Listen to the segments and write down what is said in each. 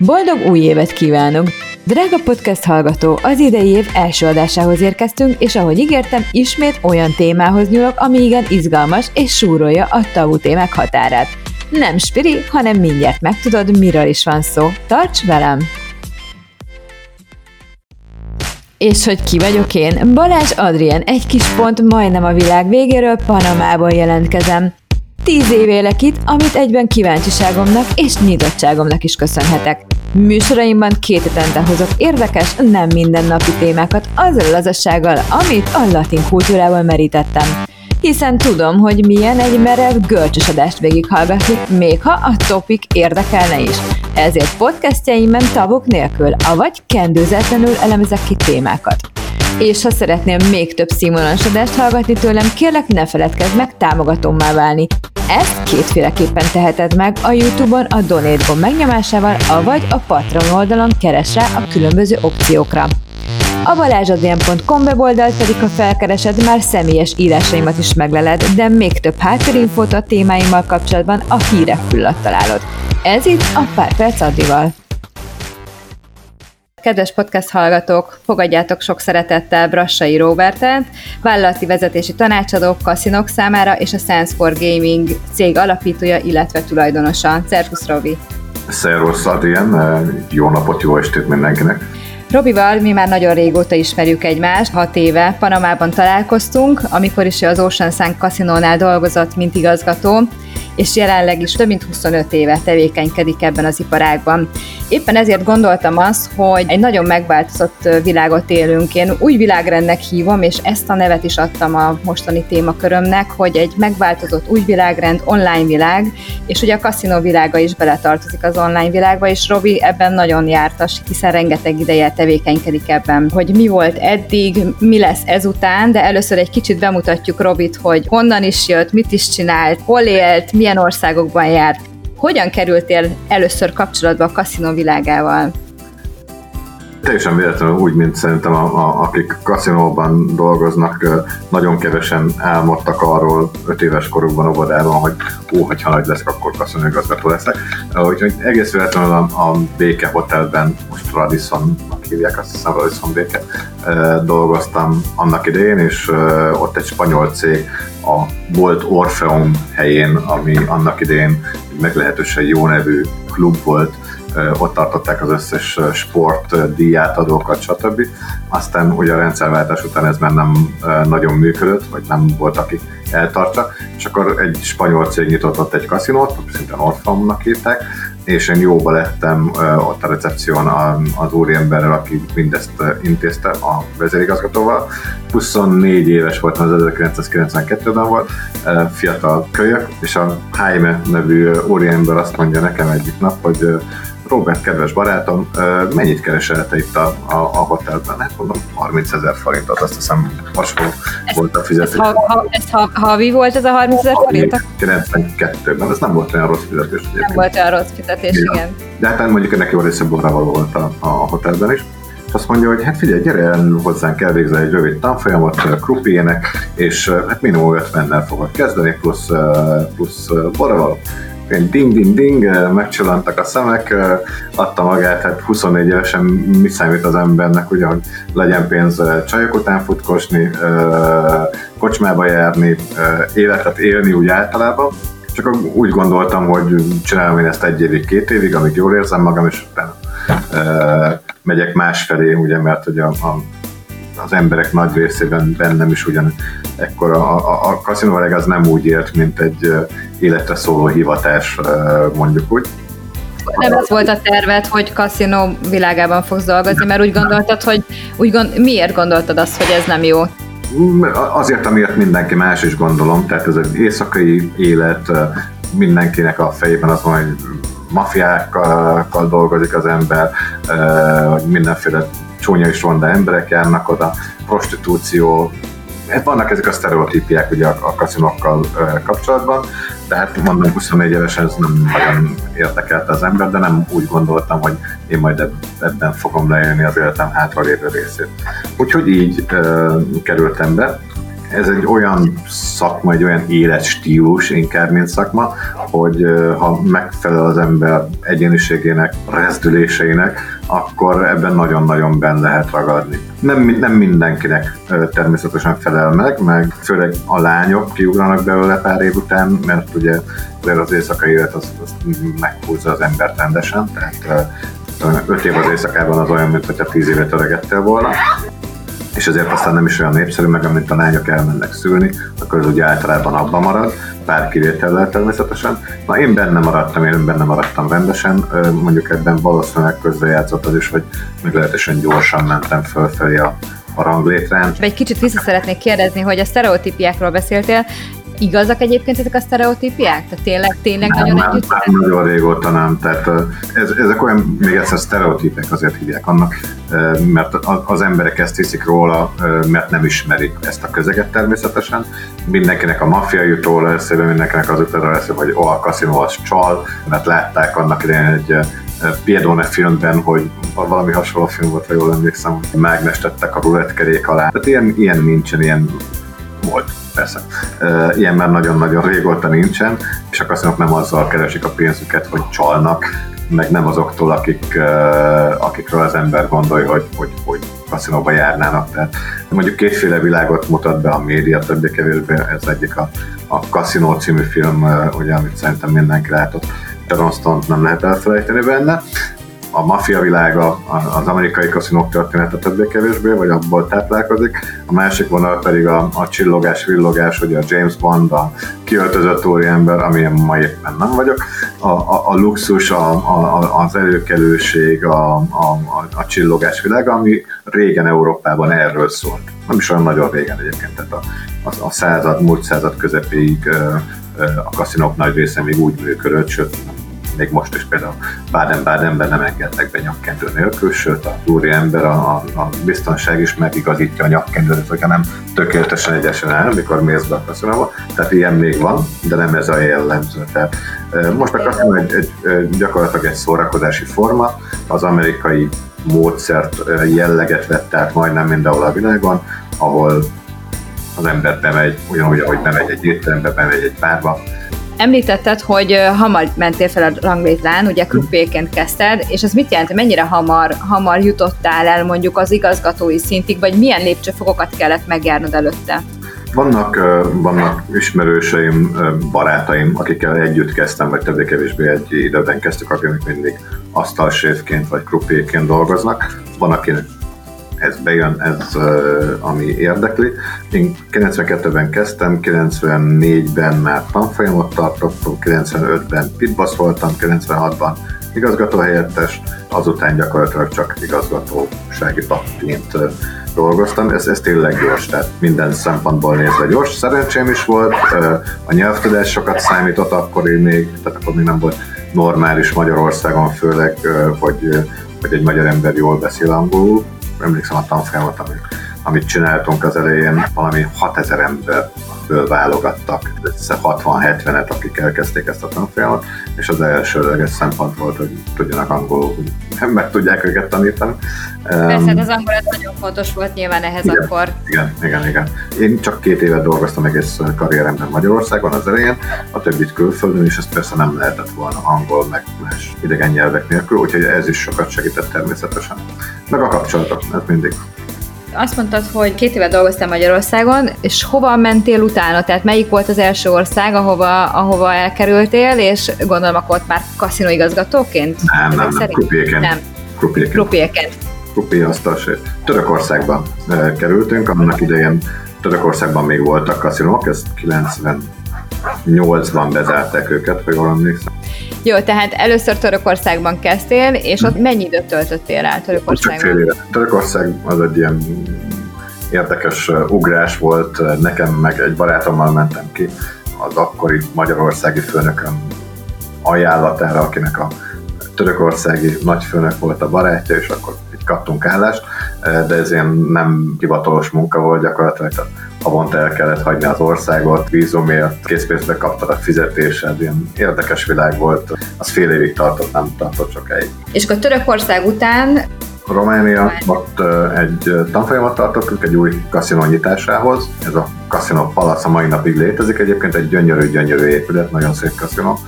Boldog új évet kívánok! Drága podcast hallgató, az idei év első adásához érkeztünk, és ahogy ígértem, ismét olyan témához nyúlok, ami igen izgalmas és súrolja a tabu témák határát. Nem spiri, hanem mindjárt megtudod, miről is van szó. Tarts velem! És hogy ki vagyok én? Balázs Adrien, egy kis pont majdnem a világ végéről Panamából jelentkezem. Tíz év élek itt, amit egyben kíváncsiságomnak és nyitottságomnak is köszönhetek. Műsoraimban két hetente hozok érdekes, nem mindennapi témákat azzal lazassággal, amit a latin kultúrával merítettem. Hiszen tudom, hogy milyen egy merev görcsös adást végighallgatni, még ha a topik érdekelne is. Ezért podcastjaimben tabok nélkül, avagy kendőzetlenül elemezek ki témákat. És ha szeretnél még több színvonalas adást hallgatni tőlem, kérlek ne feledkezz meg támogatómmá válni. Ezt kétféleképpen teheted meg a Youtube-on a Donate gomb megnyomásával, avagy a Patreon oldalon keres a különböző opciókra. A balázsadrian.com weboldalt pedig, ha felkeresed, már személyes írásaimat is megleled, de még több háttérinfót a témáimmal kapcsolatban a hírek füllat találod. Ez itt a Pár Perc Adrival. Kedves podcast hallgatók, fogadjátok sok szeretettel Brassai Robertet, vállalati vezetési tanácsadó kaszinok számára és a Sense for Gaming cég alapítója, illetve tulajdonosa. Szervusz, Robi! Szervusz, Adrien! Jó napot, jó estét mindenkinek! Robival mi már nagyon régóta ismerjük egymást, hat éve Panamában találkoztunk, amikor is az Ocean Sun Casino-nál dolgozott, mint igazgató, és jelenleg is több mint 25 éve tevékenykedik ebben az iparágban. Éppen ezért gondoltam azt, hogy egy nagyon megváltozott világot élünk. Én új világrendnek hívom, és ezt a nevet is adtam a mostani témakörömnek, hogy egy megváltozott új világrend, online világ, és ugye a kaszinó világa is beletartozik az online világba, és Robi ebben nagyon jártas, hiszen rengeteg ideje tevékenykedik ebben, hogy mi volt eddig, mi lesz ezután, de először egy kicsit bemutatjuk Robit, hogy honnan is jött, mit is csinált, hol élt, milyen országokban járt. Hogyan kerültél először kapcsolatba a kaszinó világával? Teljesen véletlenül úgy, mint szerintem a, a, akik kaszinóban dolgoznak, nagyon kevesen álmodtak arról öt éves korukban óvodában, hogy ó, hogyha nagy leszek, akkor kaszinóigazgató leszek. Úgyhogy egész véletlenül a, a Béke Hotelben, most Radisson hívják, azt hiszem Radisson Béke, dolgoztam annak idején, és ott egy spanyol cég a volt Orfeum helyén, ami annak idején meglehetősen jó nevű klub volt, ott tartották az összes sport, díjátadókat, stb. Aztán ugye a rendszerváltás után ez már nem nagyon működött, vagy nem volt, aki eltartsa, és akkor egy spanyol cég nyitott ott egy kaszinót, szintén Orfeumnak hívták, és én jóba lettem ott a recepción az úriemberrel, aki mindezt intézte a vezérigazgatóval. 24 éves voltam, az 1992-ben volt, fiatal kölyök, és a Jaime nevű úriember azt mondja nekem egyik nap, hogy Robert, kedves barátom, mennyit keresel te itt a, a, a hotelben? Hát mondom, 30 ezer forintot, azt hiszem hasonló volt a fizetés. Ez, ha, ha, ez ha, havi volt ez a 30 ezer forint? 92-ben, ez nem volt olyan rossz fizetés. Nem egyébként. volt olyan rossz fizetés, igen. igen. De hát mondjuk ennek jó része borravaló volt a, a hotelben is és azt mondja, hogy hát figyelj, gyere el hozzánk elvégzel egy rövid tanfolyamot krupiének, és hát minimum 50-nel fogod kezdeni, plusz, plusz borravaló ding-ding-ding, eh, megcsillantak a szemek, eh, adta magát, hát 24 évesen mi számít az embernek, ugye, hogy legyen pénz eh, csajok után futkosni, kocsmába járni, életet élni úgy általában, csak úgy gondoltam, hogy csinálom én ezt egy évig, két évig, amíg jól érzem magam, és utána megyek másfelé, ugye, mert ugye a, az emberek nagy részében bennem is ugyan ekkor a, a, a az nem úgy élt, mint egy életre szóló hivatás, mondjuk úgy. Nem ez volt a terved, hogy kaszinó világában fogsz dolgozni, mert úgy gondoltad, hogy úgy gond, miért gondoltad azt, hogy ez nem jó? Azért, amiért mindenki más is gondolom, tehát ez egy éjszakai élet, mindenkinek a fejében az van, hogy mafiákkal dolgozik az ember, mindenféle csúnya és ronda emberek járnak oda, prostitúció, hát vannak ezek a sztereotípiák ugye a, a kaszinokkal kapcsolatban, de hát mondom 24 évesen ez nem nagyon érdekelte az ember, de nem úgy gondoltam, hogy én majd ebben fogom leélni az életem hátralévő részét. Úgyhogy így uh, kerültem be, ez egy olyan szakma, egy olyan életstílus inkább, mint szakma, hogy ha megfelel az ember egyéniségének, rezdüléseinek, akkor ebben nagyon-nagyon benne lehet ragadni. Nem, nem mindenkinek természetesen felel meg, meg főleg a lányok kiugranak belőle pár év után, mert ugye az éjszakai élet az, az meghúzza az embert rendesen, tehát öt év az éjszakában az olyan, mint hogyha tíz évet öregettél volna és ezért aztán nem is olyan népszerű, meg amint a lányok elmennek szülni, akkor az ugye általában abban marad, pár kivétellel természetesen. Na én benne maradtam, én benne maradtam rendesen, mondjuk ebben valószínűleg közrejátszott az is, hogy meglehetősen gyorsan mentem fölfelé a, a ranglétrán. Egy kicsit vissza szeretnék kérdezni, hogy a sztereotípiákról beszéltél, Igazak egyébként ezek a sztereotípiák? Tehát tényleg, tényleg nem, nagyon nem, együtt? Nem, nagyon régóta nem. Tehát ez, ezek olyan, még egyszer sztereotípek azért hívják annak, mert az emberek ezt hiszik róla, mert nem ismerik ezt a közeget természetesen. Mindenkinek a maffia jut róla eszébe, mindenkinek az utána eszébe, hogy ó, a kaszinó az csal, mert látták annak idején egy Piedone filmben, hogy valami hasonló film volt, ha jól emlékszem, mágnestettek a rulettkerék alá. Tehát ilyen, ilyen nincsen, ilyen volt persze. Ilyen már nagyon-nagyon régóta nincsen, és a kaszinók nem azzal keresik a pénzüket, hogy csalnak, meg nem azoktól, akik, akikről az ember gondolja, hogy, hogy, hogy kaszinóba járnának. Tehát mondjuk kétféle világot mutat be a média, többé-kevésbé ez egyik a, a Casino című film, ugye, amit szerintem mindenki látott. John nem lehet elfelejteni benne a maffia világa, az amerikai kaszinók története többé-kevésbé, vagy abból táplálkozik. A másik vonal pedig a, a csillogás, villogás, ugye a James Bond, a kiöltözött úriember, amilyen ma éppen nem vagyok. A, a, a luxus, a, a, az előkelőség, a, a, a csillogás világa, ami régen Európában erről szólt. Nem is olyan nagyon régen egyébként, tehát a, a, a század, múlt század közepéig a kaszinók nagy része még úgy működött, sőt még most is például Baden-Badenben nem engednek be nyakkendő nélkül, sőt a úri ember, a, a biztonság is megigazítja a nyakkendőt, hogyha nem tökéletesen egyesen áll, amikor mész be a kaszinóba. Tehát ilyen még van, de nem ez a jellemző. Tehát most a kaszinó egy, egy, gyakorlatilag egy szórakozási forma, az amerikai módszert, jelleget vett át majdnem mindenhol a világon, ahol az ember bemegy, ugyanúgy, ahogy bemegy egy étterembe, bemegy egy bárba, Említetted, hogy hamar mentél fel a ranglétrán, ugye krupéként kezdted, és ez mit jelent, mennyire hamar, hamar jutottál el mondjuk az igazgatói szintig, vagy milyen lépcsőfokokat kellett megjárnod előtte? Vannak, vannak ismerőseim, barátaim, akikkel együtt kezdtem, vagy többé-kevésbé egy időben kezdtük, akik mindig asztalséfként vagy krupéként dolgoznak. Van, akinek ez bejön, ez ami érdekli. Én 92-ben kezdtem, 94-ben már tanfolyamot tartottam, 95-ben pitbass voltam, 96-ban igazgatóhelyettes, azután gyakorlatilag csak igazgatósági tagként dolgoztam. Ez, ez tényleg gyors, tehát minden szempontból nézve gyors. Szerencsém is volt, a nyelvtudás sokat számított akkor még, tehát akkor még nem volt normális Magyarországon főleg, hogy, hogy egy magyar ember jól beszél angolul, emlékszem a tanfolyamat, amit, amit csináltunk az elején, valami 6000 emberből válogattak, össze 60-70-et, akik elkezdték ezt a tanfolyamat, és az elsőleges szempont volt, hogy tudjanak angolul, hogy meg tudják őket tanítani. Persze, um, az angol nagyon fontos volt nyilván ehhez igen, akkor. Igen, igen, igen. Én csak két évet dolgoztam egész karrieremben Magyarországon az elején, a többit külföldön, és ezt persze nem lehetett volna angol, meg más idegen nyelvek nélkül, úgyhogy ez is sokat segített természetesen. Meg a kapcsolatok, ez mindig azt mondtad, hogy két éve dolgoztál Magyarországon, és hova mentél utána? Tehát melyik volt az első ország, ahova, ahova elkerültél, és gondolom akkor ott már kaszinóigazgatóként? Nem, nem, nem, krupiéként. Nem. Krupiéként. Krupiéként. Krupi Törökországban e, kerültünk, annak idején Törökországban még voltak kaszinók, ezt 98-ban bezárták őket, ha jól emlékszem. Jó, tehát először Törökországban kezdtél, és ott mennyi időt töltöttél el Törökországban? Csak fél éve. Törökország az egy ilyen érdekes ugrás volt, nekem meg egy barátommal mentem ki, az akkori magyarországi főnököm ajánlatára, akinek a törökországi nagyfőnök volt a barátja, és akkor így kaptunk állást, de ez ilyen nem hivatalos munka volt gyakorlatilag, tehát havonta el kellett hagyni az országot, vízumért, készpénzbe kaptad a fizetésed, ilyen érdekes világ volt. Az fél évig tartott, nem tartott egy. És akkor Törökország után Románia, ott egy tanfolyamat tartottunk egy új kaszinó nyitásához. Ez a kaszinó palac a mai napig létezik. Egyébként egy gyönyörű-gyönyörű épület, nagyon szép kaszinó.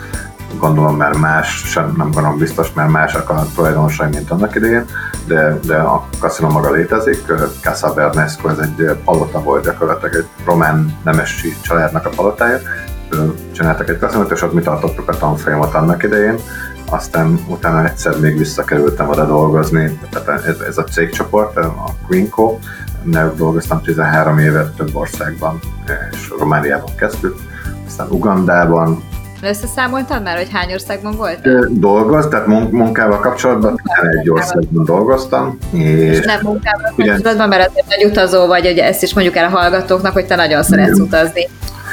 Gondolom, mert más, sem nem gondolom biztos, mert másak a tulajdonosai, mint annak idején, de, de a kaszinó maga létezik. Casa Bernesco, ez egy palota volt gyakorlatilag, egy román nemesi családnak a palotája. Csináltak egy kaszinót, és ott mi tartottuk a tanfolyamat annak idején aztán utána egyszer még visszakerültem oda dolgozni, tehát ez, ez a cégcsoport, a Queenco, náluk dolgoztam 13 évet több országban, és Romániában kezdtük, aztán Ugandában, Összeszámoltad már, hogy hány országban volt? Dolgoz, tehát munkával kapcsolatban egy országban dolgoztam. És, és nem munkával kapcsolatban, mert azért nagy utazó vagy, hogy ezt is mondjuk el a hallgatóknak, hogy te nagyon szeretsz utazni.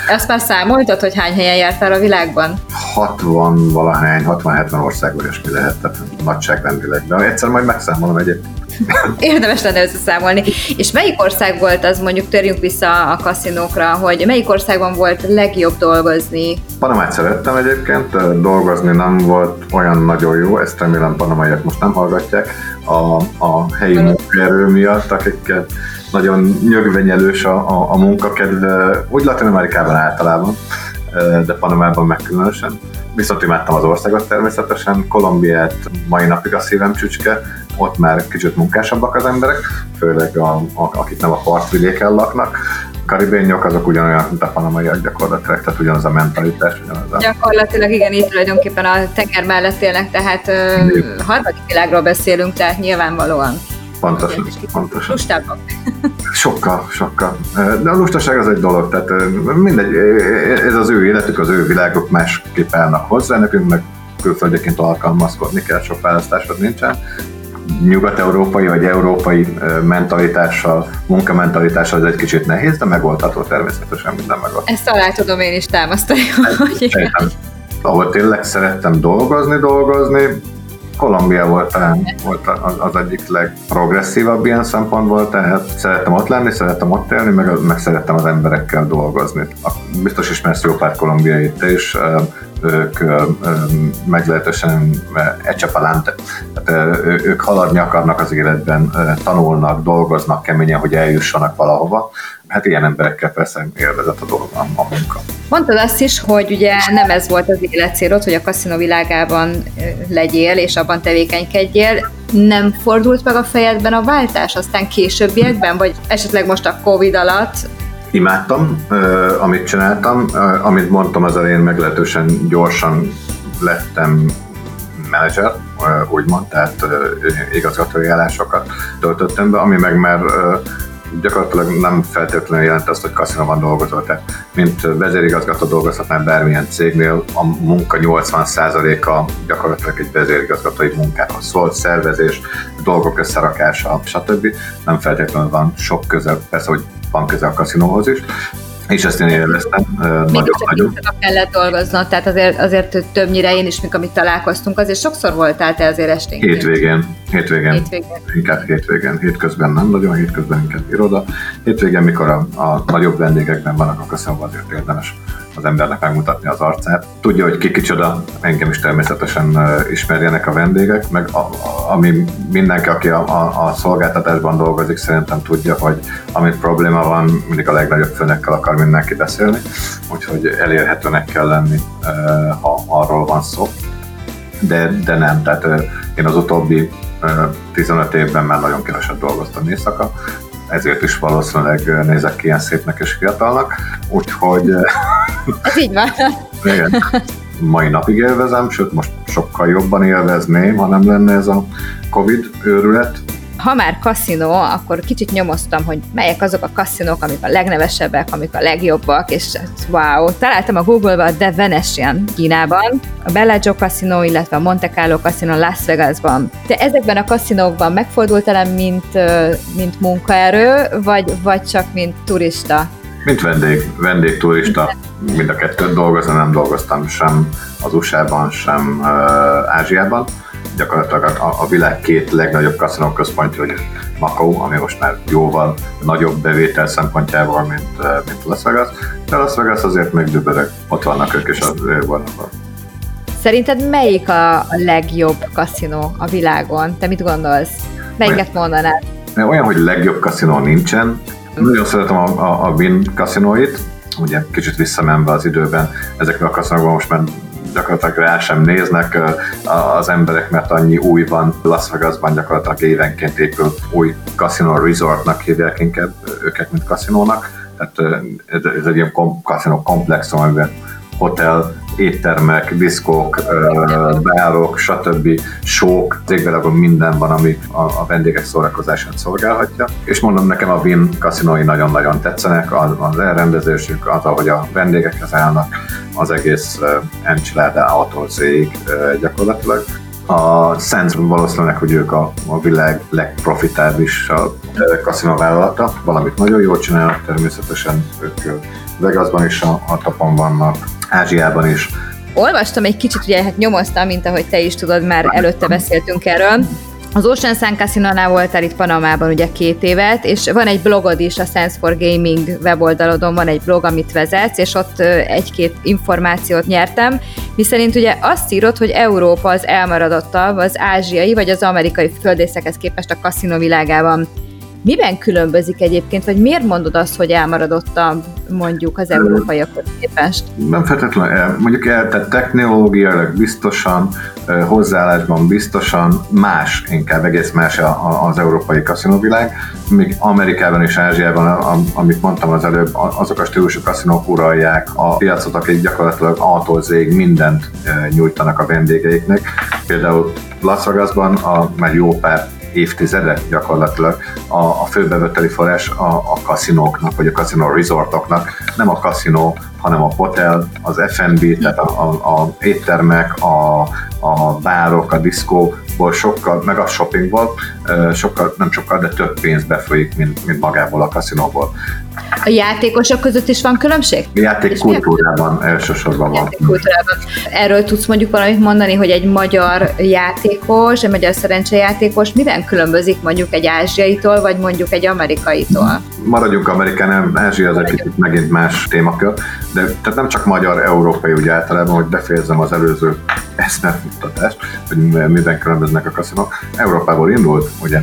Ezt már számoltad, hogy hány helyen jártál a világban? 60 valahány, 60-70 országban is mi lehet, tehát nagyságrendileg. De egyszer majd megszámolom egyébként. Érdemes lenne összeszámolni. És melyik ország volt az, mondjuk törjünk vissza a kaszinókra, hogy melyik országban volt legjobb dolgozni? Panamát szerettem egyébként, dolgozni nem volt olyan nagyon jó, ezt remélem panamaiak most nem hallgatják, a, a helyi munkaerő miatt, akiket nagyon nyögvenyelős a, a, a munkakedve, úgy Latin Amerikában általában, de Panamában meg különösen. Viszont imádtam az országot természetesen, Kolumbiát mai napig a szívem csücske, ott már kicsit munkásabbak az emberek, főleg a, a, akik nem a partvidéken laknak. Karibényok azok ugyanolyan, mint a panamaiak gyakorlatilag, tehát ugyanaz a mentalitás. Ugyanaz a... Gyakorlatilag igen, itt tulajdonképpen a tenger mellett élnek, tehát ö, harmadik világról beszélünk, tehát nyilvánvalóan. Pontosan, pontosan. Lustabbak. Sokkal, sokkal. De a lustaság az egy dolog, tehát mindegy, ez az ő életük, az ő világok másképp állnak hozzá, nekünk meg külföldeként alkalmazkodni kell, sok választásod nincsen. Nyugat-európai vagy európai mentalitással, munkamentalitással ez egy kicsit nehéz, de megoldható természetesen minden megoldható. Ezt alá tudom én is támasztani, hogy Ahol tényleg szerettem dolgozni, dolgozni, Kolumbia volt, talán, volt az egyik legprogresszívabb ilyen szempontból, tehát szerettem ott lenni, szerettem ott élni, meg, meg szerettem az emberekkel dolgozni. Biztos ismersz jó pár kolumbiait is, ők meglehetősen ecsapalante. Tehát ők haladni akarnak az életben, tanulnak, dolgoznak keményen, hogy eljussanak valahova. Hát ilyen emberekkel persze élvezett a dolog a, munka. Mondtad azt is, hogy ugye nem ez volt az életcélod, hogy a kaszinó világában legyél, és abban tevékenykedjél. Nem fordult meg a fejedben a váltás aztán későbbiekben, vagy esetleg most a Covid alatt imádtam, amit csináltam. Amit mondtam az elején, meglehetősen gyorsan lettem menedzser, úgymond, tehát igazgatói állásokat töltöttem be, ami meg már gyakorlatilag nem feltétlenül jelent azt, hogy kaszinóban dolgozol. Tehát, mint vezérigazgató dolgozhatnál bármilyen cégnél, a munka 80%-a gyakorlatilag egy vezérigazgatói munkához szól, szervezés, dolgok összerakása, stb. Nem feltétlenül van sok köze, persze, hogy van köze a kaszinóhoz is, és ezt én. Mégis csak kellett dolgoznod, tehát azért, azért többnyire én is, mikor amit találkoztunk, azért sokszor voltál te azért esténként. Hétvégén, hétvégén, hétvégén. inkább hétvégén, hétközben nem nagyon, hétközben inkább iroda. Hétvégén, mikor a, a nagyobb vendégekben vannak, akkor szóval azért érdemes az embernek megmutatni az arcát. Tudja, hogy ki kicsoda, engem is természetesen ismerjenek a vendégek, meg a, ami mindenki, aki a, a, a szolgáltatásban dolgozik, szerintem tudja, hogy amit probléma van, mindig a legnagyobb főnekkel akar mindenki beszélni, úgyhogy elérhetőnek kell lenni, ha arról van szó. De, de nem, tehát én az utóbbi 15 évben már nagyon keveset dolgoztam éjszaka, ezért is valószínűleg nézek ki ilyen szépnek és fiatalnak, úgyhogy... Ez így van. Igen. Mai napig élvezem, sőt most sokkal jobban élvezném, ha nem lenne ez a Covid őrület, ha már kaszinó, akkor kicsit nyomoztam, hogy melyek azok a kaszinók, amik a legnevesebbek, amik a legjobbak, és wow, találtam a Google-ba a The Venetian Kínában, a Bellagio kaszinó, illetve a Monte Carlo kaszinó Las Vegasban. Te ezekben a kaszinókban megfordultál, mint, mint munkaerő, vagy, vagy csak mint turista? Mint vendég, vendég, turista, mind a kettőt dolgozni, nem dolgoztam sem az USA-ban, sem uh, Ázsiában gyakorlatilag a, a világ két legnagyobb kaszinó központja, hogy Macau, ami most már jóval nagyobb bevétel szempontjából, mint, eh, mint Las Vegas, de Las Vegas azért még dübörög, ott vannak ők is az vannak. Szerinted melyik a legjobb kaszinó a világon? Te mit gondolsz? Melyiket mondanád? Olyan, hogy legjobb kaszinó nincsen. Nagyon szeretem a, a, a Win kaszinóit, ugye kicsit visszamenve az időben ezekben a kaszinókban most már gyakorlatilag rá sem néznek az emberek, mert annyi új van Las Vegasban, gyakorlatilag évenként épül új kaszinó resortnak hívják inkább őket, mint kaszinónak. Tehát ez egy ilyen kaszinó komplexum, amiben hotel, éttermek, diszkók, bárok, stb. sók, cégvilágon minden van, ami a, a vendégek szórakozását szolgálhatja. És mondom, nekem a Win kaszinói nagyon-nagyon tetszenek, az, az elrendezésük, az, ahogy a vendégekhez állnak, az egész Enchilada autózéig uh, gyakorlatilag. A Sands valószínűleg, hogy ők a, a világ legprofitábilisabb kaszinóvállalata, valamit nagyon jól csinálnak, természetesen ők Vegasban is a, a tapon vannak, Ázsiában is. Olvastam egy kicsit, ugye hát nyomoztam, mint ahogy te is tudod, már előtte beszéltünk erről. Az Ocean Sun Casino-nál voltál itt Panamában ugye két évet, és van egy blogod is, a Sense for Gaming weboldalodon van egy blog, amit vezetsz, és ott egy-két információt nyertem, miszerint ugye azt írod, hogy Európa az elmaradottabb az ázsiai vagy az amerikai földészekhez képest a kaszinó világában. Miben különbözik egyébként, vagy miért mondod azt, hogy elmaradottabb mondjuk az európaiakhoz képest? Nem feltétlenül, el, mondjuk el, tehát technológiailag biztosan, hozzáállásban biztosan más, inkább egész más az európai kaszinóvilág, míg Amerikában és Ázsiában, amit mondtam az előbb, azok a stílusú kaszinók uralják a piacot, akik gyakorlatilag a mindent nyújtanak a vendégeiknek. Például Las Vegasban a, már jó pár évtizede gyakorlatilag a, a főbeveteli forrás a, a kaszinóknak, vagy a kaszinó resortoknak, nem a kaszinó, hanem a hotel, az F&B, tehát a, a, a éttermek, a, a bárok, a diszkóból sokkal, meg a shoppingból sokkal, nem sokkal, de több pénz befolyik, mint, mint magából a kaszinóból. A játékosok között is van különbség? A játékkultúrában elsősorban van. Erről tudsz mondjuk valamit mondani, hogy egy magyar játékos, egy magyar szerencsejátékos miben különbözik mondjuk egy ázsiaitól, vagy mondjuk egy amerikaitól? Maradjunk Amerikán, nem, Ázsia az egy kicsit megint más témakör, de tehát nem csak magyar, európai úgy általában, hogy befejezem az előző eszmefuttatást, hogy miben különböznek a kaszinók. Európából indult, ugye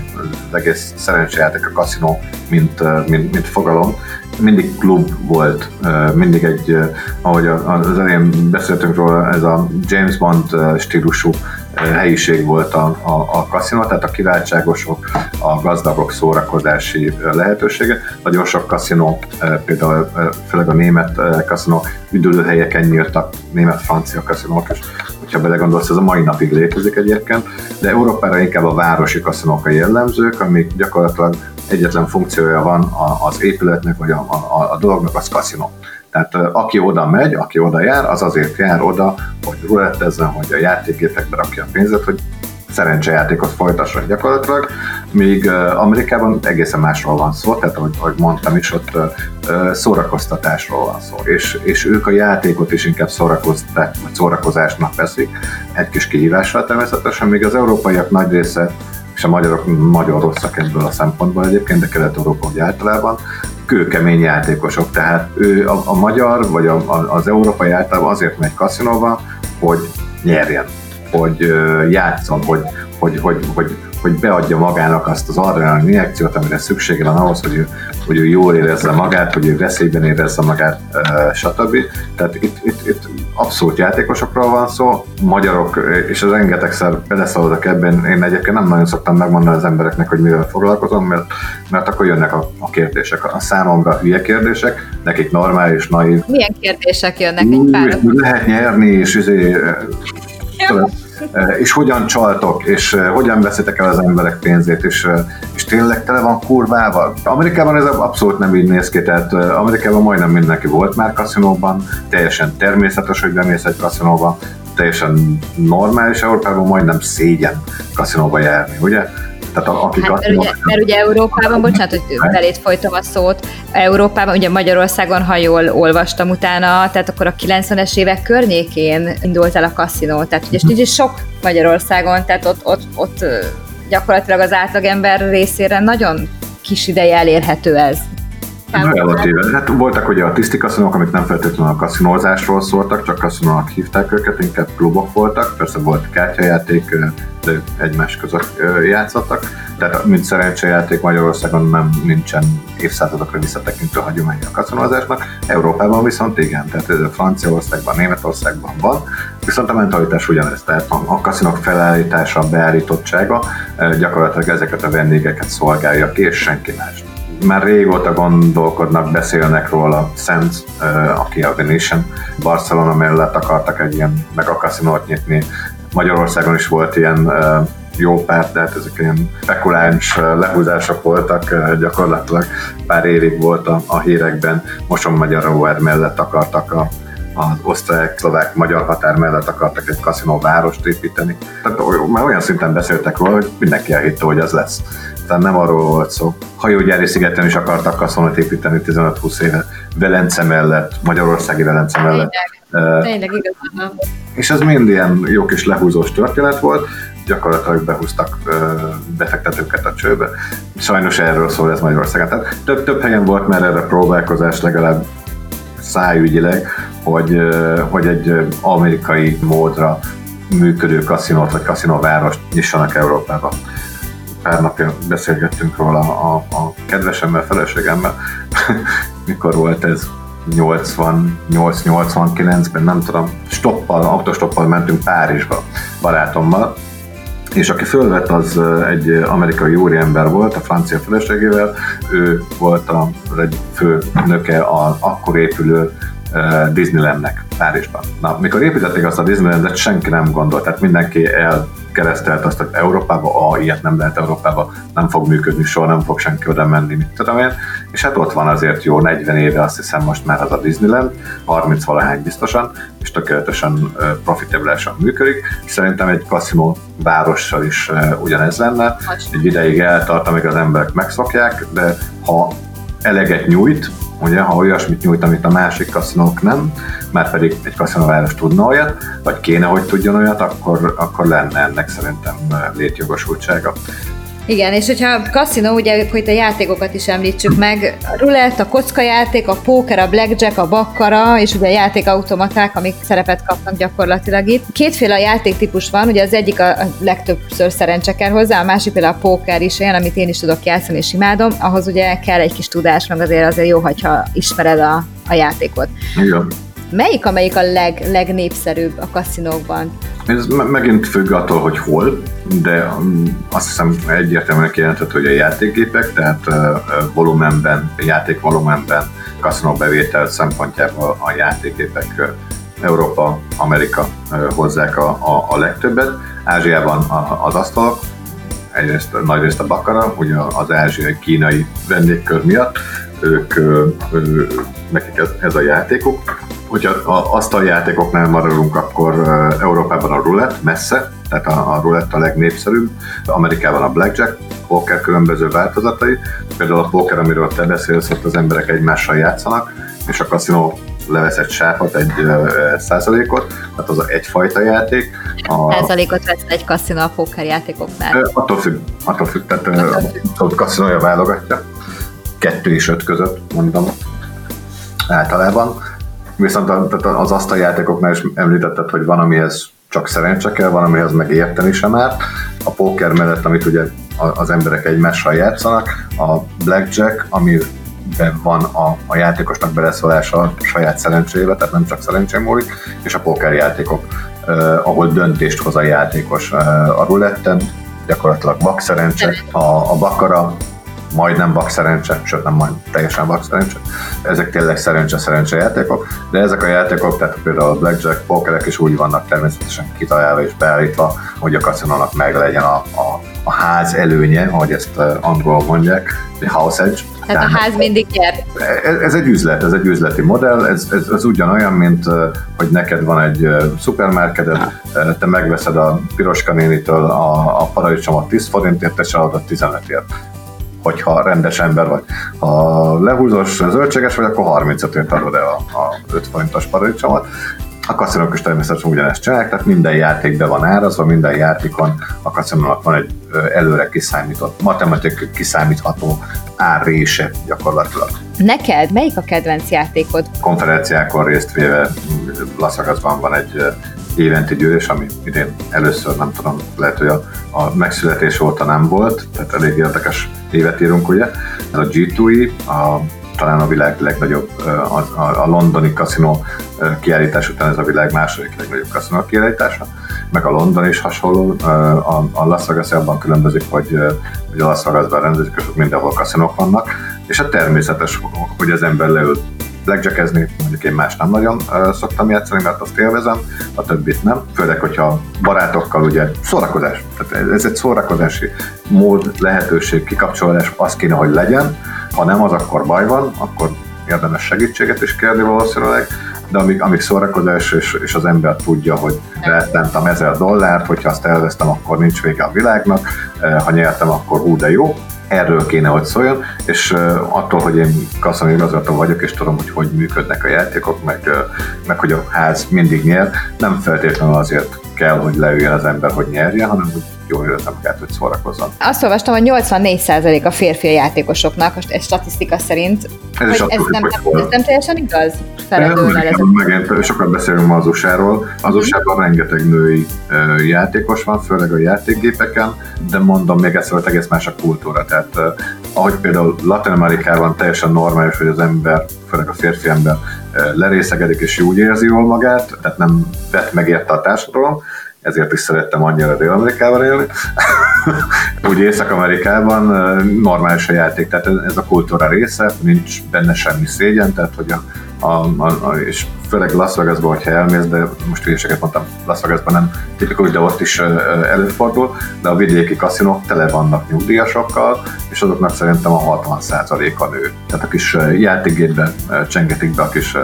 az egész szerencsejáték a kaszinó, mint, mint, mint fogalom, mindig klub volt, mindig egy, ahogy az elején beszéltünk róla, ez a James Bond stílusú helyiség volt a, a, a kaszinó, tehát a kiváltságosok, a gazdagok szórakozási lehetősége. Nagyon sok kaszinó, például főleg a német kaszinó üdülőhelyeken nyíltak, német-francia kaszinók is, hogyha belegondolsz, ez a mai napig létezik egyébként, de Európára inkább a városi kaszinók a jellemzők, amik gyakorlatilag egyetlen funkciója van az épületnek, vagy a, a, a dolognak, az kaszinó. Tehát aki oda megy, aki oda jár, az azért jár oda, hogy rulettezzen, hogy a játékgépekbe rakja a pénzet, hogy szerencsejátékot folytasson gyakorlatilag, míg Amerikában egészen másról van szó, tehát ahogy, ahogy mondtam is, ott szórakoztatásról van szó, és, és ők a játékot is inkább szórakoztat, vagy szórakozásnak veszik, egy kis kihívással természetesen, míg az európaiak nagy része és a magyarok nagyon rosszak ebből a szempontból egyébként, de Kelet-Európa úgy általában, kőkemény játékosok, tehát ő a, a magyar vagy a, a, az európai általában azért megy kaszinóba, hogy nyerjen, hogy uh, játszon, hogy, hogy, hogy, hogy, hogy beadja magának azt az adrenalin injekciót, amire szüksége van ahhoz, hogy hogy ő jól érezze magát, hogy ő veszélyben érezze magát, stb. Tehát itt, itt, itt abszolút játékosokról van szó, magyarok, és az rengetegszer beleszaladok ebben, én egyébként nem nagyon szoktam megmondani az embereknek, hogy mivel foglalkozom, mert, mert akkor jönnek a, a kérdések. A számomra hülye kérdések, nekik normális, naív. Milyen kérdések jönnek egy pár? Lehet nyerni, és izé, és hogyan csaltok, és hogyan veszitek el az emberek pénzét, és, és tényleg tele van kurvával. Amerikában ez abszolút nem így néz ki, tehát Amerikában majdnem mindenki volt már kaszinóban, teljesen természetes, hogy bemész egy kaszinóba, teljesen normális, Európában majdnem szégyen kaszinóba járni, ugye? Tehát akik hát, mert, ugye, mert ugye Európában, bocsánat, hogy belét folytom a szót, Európában, ugye Magyarországon, ha jól olvastam utána, tehát akkor a 90-es évek környékén indult el a kaszinó, tehát ugye is sok Magyarországon, tehát ott, ott, ott gyakorlatilag az átlagember részére nagyon kis ideje elérhető ez. Relatíve. Hát voltak ugye a tiszti kaszinók, amik nem feltétlenül a kaszinózásról szóltak, csak kaszinónak hívták őket, inkább klubok voltak, persze volt kártyajáték, de egymás között játszottak. Tehát mint szerencsejáték Magyarországon nem nincsen évszázadokra visszatekintő hagyomány a kaszinózásnak, Európában viszont igen, tehát ez a Franciaországban, Németországban van, viszont a mentalitás ugyanez, tehát a, a kaszinok felállítása, beállítottsága gyakorlatilag ezeket a vendégeket szolgálja ki, és senki más már régóta gondolkodnak, beszélnek róla, Szent, aki a Venetian, Barcelona mellett akartak egy ilyen meg a kaszinót nyitni. Magyarországon is volt ilyen jó pár, de hát ezek ilyen spekuláns lehúzások voltak, gyakorlatilag pár évig volt a, a hírekben, Moson Magyar Rover mellett akartak a az osztrák-szlovák magyar határ mellett akartak egy kaszinó várost építeni. Tehát már olyan szinten beszéltek róla, hogy mindenki elhitte, hogy az lesz. Tehát nem arról volt szó. Hajógyári szigeten is akartak kaszinót építeni 15-20 éve, Velence mellett, Magyarországi Velence mellett. Tényleg, tényleg igazán. És ez mind ilyen jó kis lehúzós történet volt, gyakorlatilag behúztak befektetőket a csőbe. Sajnos erről szól ez Magyarországon. Tehát több, több helyen volt már erre próbálkozás, legalább szájügyileg, hogy, hogy egy amerikai módra működő kaszinót vagy kaszinóvárost nyissanak Európába. Pár napja beszélgettünk róla a, a kedvesemmel, feleségemmel, mikor volt ez 88-89-ben, nem tudom, stoppal, autostoppal mentünk Párizsba barátommal, és aki fölvett, az egy amerikai úriember volt, a francia feleségével, ő volt a egy fő nöke a akkor épülő Disneylandnek Párizsban. Na, mikor építették azt a Disneylandet, senki nem gondolt, tehát mindenki elkeresztelt azt, hogy Európába, ah, ilyet nem lehet Európába, nem fog működni, soha nem fog senki oda menni, mit tudom én. És hát ott van azért jó 40 éve, azt hiszem most már az a Disneyland, 30 valahány biztosan, és tökéletesen profitabilisan működik. Szerintem egy kaszinó várossal is ugyanez lenne. Egy ideig eltart, amíg az emberek megszokják, de ha eleget nyújt, ugye, ha olyasmit nyújt, amit a másik kaszinók nem, már pedig egy kaszinóváros tudna olyat, vagy kéne, hogy tudjon olyat, akkor, akkor lenne ennek szerintem létjogosultsága. Igen, és hogyha kaszinó, ugye, hogy a játékokat is említsük meg, a rulett, a kockajáték, a póker, a blackjack, a bakkara, és ugye a játékautomaták, amik szerepet kapnak gyakorlatilag itt. Kétféle játéktípus van, ugye az egyik a legtöbbször szerencse kell hozzá, a másik például a póker is olyan, amit én is tudok játszani és imádom, ahhoz ugye kell egy kis tudás, meg azért azért jó, hogyha ismered a, a játékot. Igen. Melyik, amelyik a leg, legnépszerűbb a kaszinókban? Ez megint függ attól, hogy hol, de um, azt hiszem egyértelműen kijelentett, hogy a játékgépek, tehát volumenben, játékvolumenben, kaszinó bevétel szempontjából a játékgépek Európa, Amerika hozzák a, a, a legtöbbet. Ázsiában az asztalok, egyrészt nagyrészt a bakara, ugye az ázsiai kínai vendégkör miatt, ők, ő, nekik ez, ez a játékuk. Hogyha azt a játékoknál maradunk, akkor Európában a roulette messze, tehát a, a roulette a legnépszerűbb, Amerikában a blackjack, poker különböző változatai, például a poker, amiről te beszélsz, ott az emberek egymással játszanak, és a kaszinó levesz egy sápat, egy százalékot, tehát az egyfajta játék. A százalékot vesz egy kaszinó a poker játékoknál? Attól függ, attól függ, tehát attól a kaszinója válogatja. Kettő és öt között, mondom, általában. Viszont az asztaljátékoknál is említetted, hogy van, amihez csak szerencse kell, van, amihez meg érteni sem árt. A póker mellett, amit ugye az emberek egymással játszanak, a blackjack, ami van a, a játékosnak beleszólása a saját szerencsébe, tehát nem csak szerencsém múlik, és a pókerjátékok, eh, ahol döntést hoz a játékos eh, a ruletten, gyakorlatilag vak szerencse, a, a bakara majdnem bak szerencse, sőt nem majd teljesen bak szerencse. Ezek tényleg szerencse-szerencse játékok, de ezek a játékok, tehát például a blackjack, pokerek is úgy vannak természetesen kitalálva és beállítva, hogy a kaszinónak meg legyen a, a, a ház előnye, ahogy ezt angolul mondják, the house edge. Tehát a ház mindig nyer. Ez, ez egy üzlet, ez egy üzleti modell, ez, ez, ez ugyanolyan, mint hogy neked van egy szupermarketed, te megveszed a piroska nénitől a, a paradicsomot 10 forintért, te csalod a 15ért hogyha rendes ember vagy. Ha lehúzós zöldséges vagy, akkor 35 ért adod el a, a 5 forintos paradicsomot. A kaszinók is természetesen ugyanezt csinálják, tehát minden játék be van árazva, minden játékon a kaszinónak van egy előre kiszámított, matematikai kiszámítható árrése gyakorlatilag. Neked melyik a kedvenc játékod? Konferenciákon részt véve Las Vegasban van egy éventi gyűlés, ami idén először, nem tudom, lehet, hogy a, a megszületés óta nem volt, tehát elég érdekes évet írunk, ugye. Ez a G2E, a, talán a világ legnagyobb, a, a, a londoni kaszinó kiállítás után ez a világ második legnagyobb kaszinó kiállítása, meg a London is hasonló, a, a Las Vegas abban különbözik, hogy, hogy a Las Vegasban rendezik, és mindenhol kaszinók vannak, és a természetes, hogy az ember leül blackjackezni, mondjuk én más nem nagyon szoktam játszani, mert azt élvezem, a többit nem. Főleg, hogyha barátokkal ugye szórakozás, tehát ez egy szórakozási mód, lehetőség, kikapcsolódás, az kéne, hogy legyen. Ha nem az, akkor baj van, akkor érdemes segítséget is kérni valószínűleg, de amíg, amíg szórakozás, és, és az ember tudja, hogy a ezer dollárt, hogyha azt elvesztem, akkor nincs vége a világnak, ha nyertem, akkor hú, de jó, erről kéne, hogy szóljon, és attól, hogy én kasszani igazgató vagyok, és tudom, hogy hogy működnek a játékok, meg, meg hogy a ház mindig nyer, nem feltétlenül azért kell, hogy leüljen az ember, hogy nyerjen, hanem hogy jól érezem kell, hogy szórakozzon. Azt olvastam, hogy 84% a férfi a játékosoknak, most ez statisztika szerint. Ez, is ez, nem, nem, ez nem teljesen igaz? Megint sokat beszélünk ma az USA-ról. Az USA-ban rengeteg női játékos van, főleg a játékgépeken, de mondom még egyszer, hogy egész más a kultúra. Tehát ahogy például Latin Amerikában teljesen normális, hogy az ember, főleg a férfi ember lerészegedik és úgy érzi jól magát, tehát nem vett meg érte a társadalom, ezért is szerettem annyira Dél-Amerikában élni. Úgy Észak-Amerikában normális a játék, tehát ez a kultúra része, nincs benne semmi szégyen, tehát hogy a, a, a, a és főleg Las Vegasban, hogyha elmész, de most hülyeséget mondtam, Las Vegasban nem tipikus, de ott is előfordul, de a vidéki kaszinók tele vannak nyugdíjasokkal, és azoknak szerintem a 60%-a nő. Tehát a kis játékgépben csengetik be a kis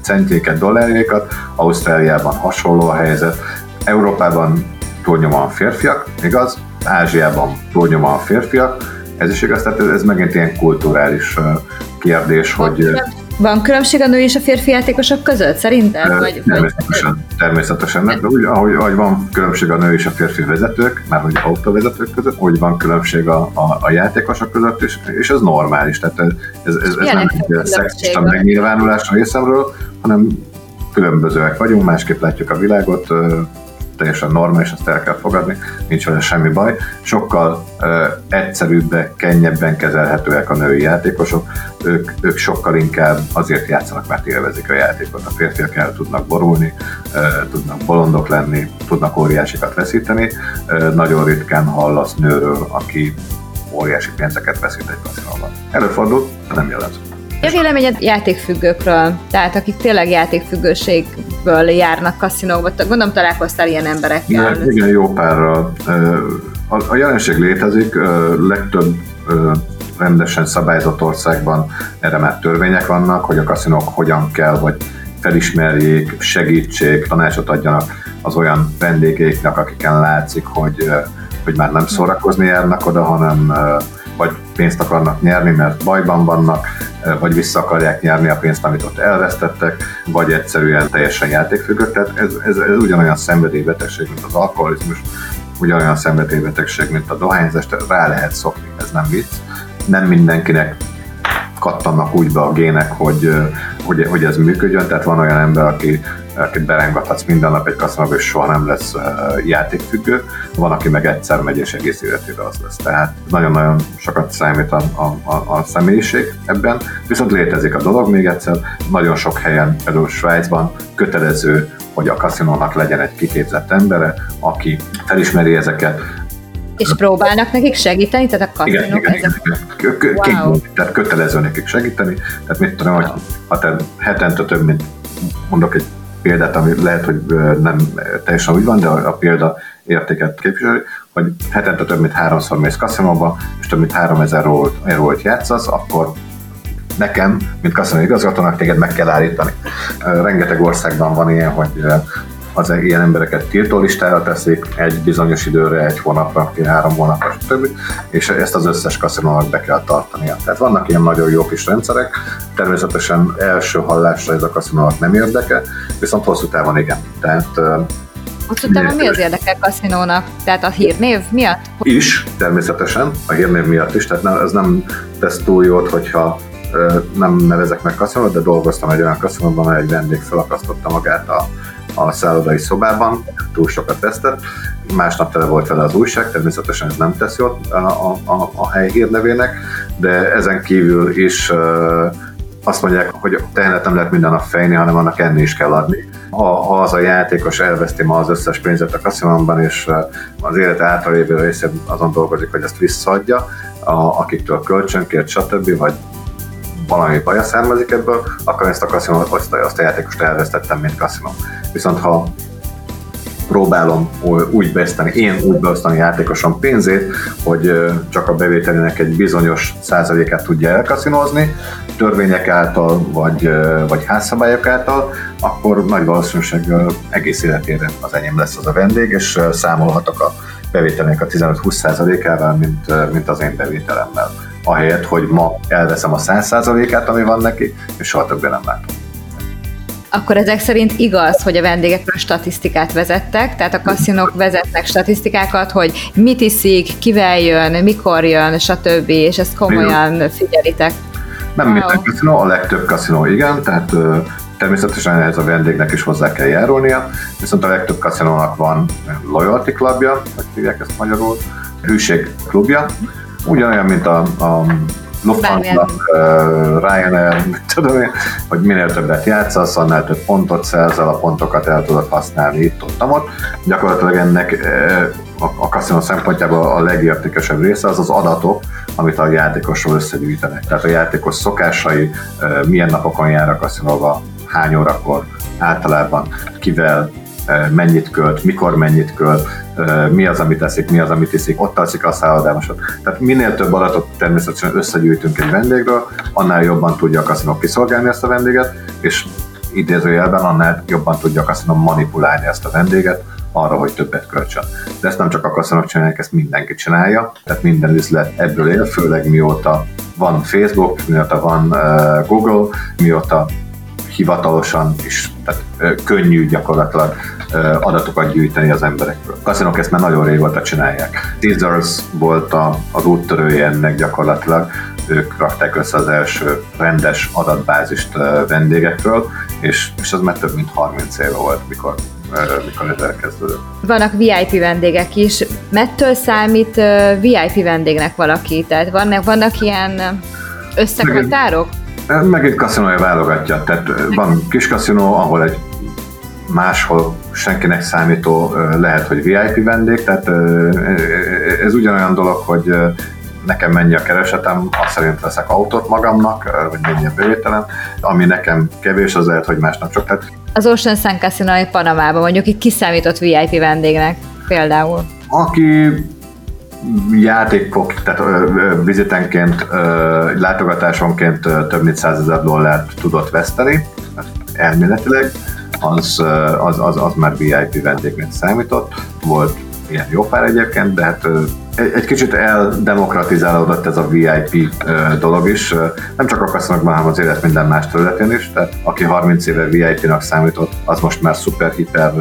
centjéket, dollárjékat, Ausztráliában hasonló a helyzet, Európában túlnyomóan férfiak, igaz? Ázsiában túlnyomóan férfiak, ez is igaz, tehát ez megint ilyen kulturális kérdés, van hogy... Van különbség a női és a férfi játékosok között, szerinted? Vagy, természetesen, vagy... természetesen. Mert úgy, ahogy, ahogy van különbség a nő és a férfi vezetők, már hogy autóvezetők között, úgy van különbség a, a, a játékosok között, és, és ez normális. Tehát ez, ez, ez, ez nem egy szexista megnyilvánulás a részemről, hanem különbözőek vagyunk, másképp látjuk a világot, teljesen normális, ezt el kell fogadni, nincs vele semmi baj. Sokkal uh, egyszerűbbek, könnyebben kezelhetőek a női játékosok, ők, ők sokkal inkább azért játszanak, mert élvezik a játékot. A férfiak el tudnak borulni, uh, tudnak bolondok lenni, tudnak óriásikat veszíteni. Uh, nagyon ritkán hallasz nőről, aki óriási pénzeket veszít egy kaszinóban. Előfordul, nem jellemző. Mi a véleményed játékfüggőkről? Tehát akik tényleg játékfüggőségből járnak kaszinókba, gondolom találkoztál ilyen emberekkel. Igen, igen jó párral. A, a jelenség létezik, legtöbb rendesen szabályzott országban erre már törvények vannak, hogy a kaszinók hogyan kell, hogy felismerjék, segítsék, tanácsot adjanak az olyan vendégeiknek, akiken látszik, hogy, hogy már nem szórakozni járnak oda, hanem vagy pénzt akarnak nyerni, mert bajban vannak, vagy vissza akarják nyerni a pénzt, amit ott elvesztettek, vagy egyszerűen teljesen játékfüggők. Tehát ez, ez, ez ugyanolyan szenvedélybetegség, mint az alkoholizmus, ugyanolyan szenvedélybetegség, mint a dohányzás, rá lehet szokni, ez nem vicc. Nem mindenkinek kattannak úgy be a gének, hogy, hogy, hogy ez működjön, tehát van olyan ember, aki akit berengathatsz minden nap egy kaszinóba, és soha nem lesz játékfüggő. Van, aki meg egyszer megy, és egész életében az lesz. Tehát nagyon-nagyon sokat számít a, a, a, a személyiség ebben. Viszont létezik a dolog még egyszer. Nagyon sok helyen, például Svájcban kötelező, hogy a kaszinónak legyen egy kiképzett embere, aki felismeri ezeket, és próbálnak nekik segíteni? Tehát a kaszinók igen, igen, ezek... igen. Wow. Tehát kötelező nekik segíteni. Tehát mit tudom, wow. hogy ha te hetente több mint mondok egy példát, ami lehet, hogy nem teljesen úgy van, de a, példa értéket képviseli, hogy hetente több mint háromszor mész kaszinóba, és több mint 3000 eurót játszasz, akkor nekem, mint kaszinó igazgatónak téged meg kell állítani. Rengeteg országban van ilyen, hogy az ilyen embereket tiltólistára teszik egy bizonyos időre, egy hónapra, három hónapra, stb. És ezt az összes kaszinónak be kell tartania. Tehát vannak ilyen nagyon jó kis rendszerek, természetesen első hallásra ez a kaszinónak nem érdeke, viszont hosszú távon igen. Tehát Hosszú távon mi az érdekel kaszinónak? Tehát a hírnév miatt? Is, természetesen, a hírnév miatt is, tehát ez nem tesz túl jót, hogyha nem nevezek meg kaszinót, de dolgoztam egy olyan kaszinóban, ahol egy vendég felakasztotta magát a, a szállodai szobában, túl sokat vesztett, másnap tele volt vele az újság, természetesen ez nem tesz jót a, a, a, a hely hírnevének, de ezen kívül is azt mondják, hogy a tehenet nem lehet minden nap fejni, hanem annak enni is kell adni. Ha, ha az a játékos elveszti ma az összes pénzet a kaszinóban, és az élet általévő részén azon dolgozik, hogy ezt visszaadja, a, akiktől kölcsönkért, stb., vagy valami baja származik ebből, akkor ezt a kaszinó, azt, azt a játékost elvesztettem, mint kaszinó. Viszont ha próbálom úgy beosztani, én úgy beosztani játékosom pénzét, hogy csak a bevételének egy bizonyos százalékát tudja elkaszinozni, törvények által, vagy, vagy házszabályok által, akkor nagy valószínűséggel egész életére az enyém lesz az a vendég, és számolhatok a bevételnek a 15-20 százalékával, mint, mint az én bevételemmel. Ahelyett, hogy ma elveszem a 100 százalékát, ami van neki, és soha többé nem látom akkor ezek szerint igaz, hogy a vendégekről statisztikát vezettek, tehát a kaszinók vezetnek statisztikákat, hogy mit iszik, kivel jön, mikor jön, stb., és ezt komolyan figyelitek. Nem wow. minden kaszinó, a legtöbb kaszinó igen, tehát természetesen ez a vendégnek is hozzá kell járulnia, viszont a legtöbb kaszinónak van loyalty klubja, hogy hívják ezt magyarul, hűség klubja, ugyanolyan, mint a, a Lufthansa, uh, Ryanair, tudom én, hogy minél többet játszasz, annál több pontot szerzel, a pontokat el tudod használni itt, ott, ott. Gyakorlatilag ennek a, a kaszinó szempontjából a legértékesebb része az az adatok, amit a játékosról összegyűjtenek. Tehát a játékos szokásai, milyen napokon jár a kaszinóba, hány órakor, általában kivel, mennyit költ, mikor mennyit költ, mi az, amit eszik, mi az, amit iszik, ott alszik a szállodásot. Tehát minél több adatot természetesen összegyűjtünk egy vendégről, annál jobban tudja a kaszinó kiszolgálni ezt a vendéget, és idézőjelben annál jobban tudja a kaszinó manipulálni ezt a vendéget, arra, hogy többet költsön. De ezt nem csak a kaszinók csinálják, ezt mindenki csinálja, tehát minden üzlet ebből él, főleg mióta van Facebook, mióta van Google, mióta hivatalosan is, tehát könnyű gyakorlatilag adatokat gyűjteni az emberekről. Kaszinók ezt már nagyon régóta csinálják. Caesars volt a, az úttörője ennek gyakorlatilag, ők rakták össze az első rendes adatbázist vendégekről, és, és az már több mint 30 éve volt, mikor mikor ez elkezdődött. Vannak VIP vendégek is. Mettől számít VIP vendégnek valaki? Tehát vannak, vannak ilyen összekhatárok? Megint kaszinója válogatja. Tehát van kis kaszinó, ahol egy máshol senkinek számító lehet, hogy VIP vendég, tehát ez ugyanolyan dolog, hogy nekem mennyi a keresetem, azt szerint veszek autót magamnak, vagy mennyi a bevételem, ami nekem kevés, az lehet, hogy másnak csak. Tehát... Az Ocean Sun Casino Panamában mondjuk itt kiszámított VIP vendégnek például? Aki játékok, tehát vizitenként, látogatásonként több mint 100 ezer dollárt tudott veszteni, elméletileg, az, az, az, az már VIP vendégnek számított. Volt ilyen jó pár egyébként, de hát egy, kicsit eldemokratizálódott ez a VIP dolog is, nem csak a kaszinokban, hanem az élet minden más területén is, tehát aki 30 éve VIP-nak számított, az most már super-hiper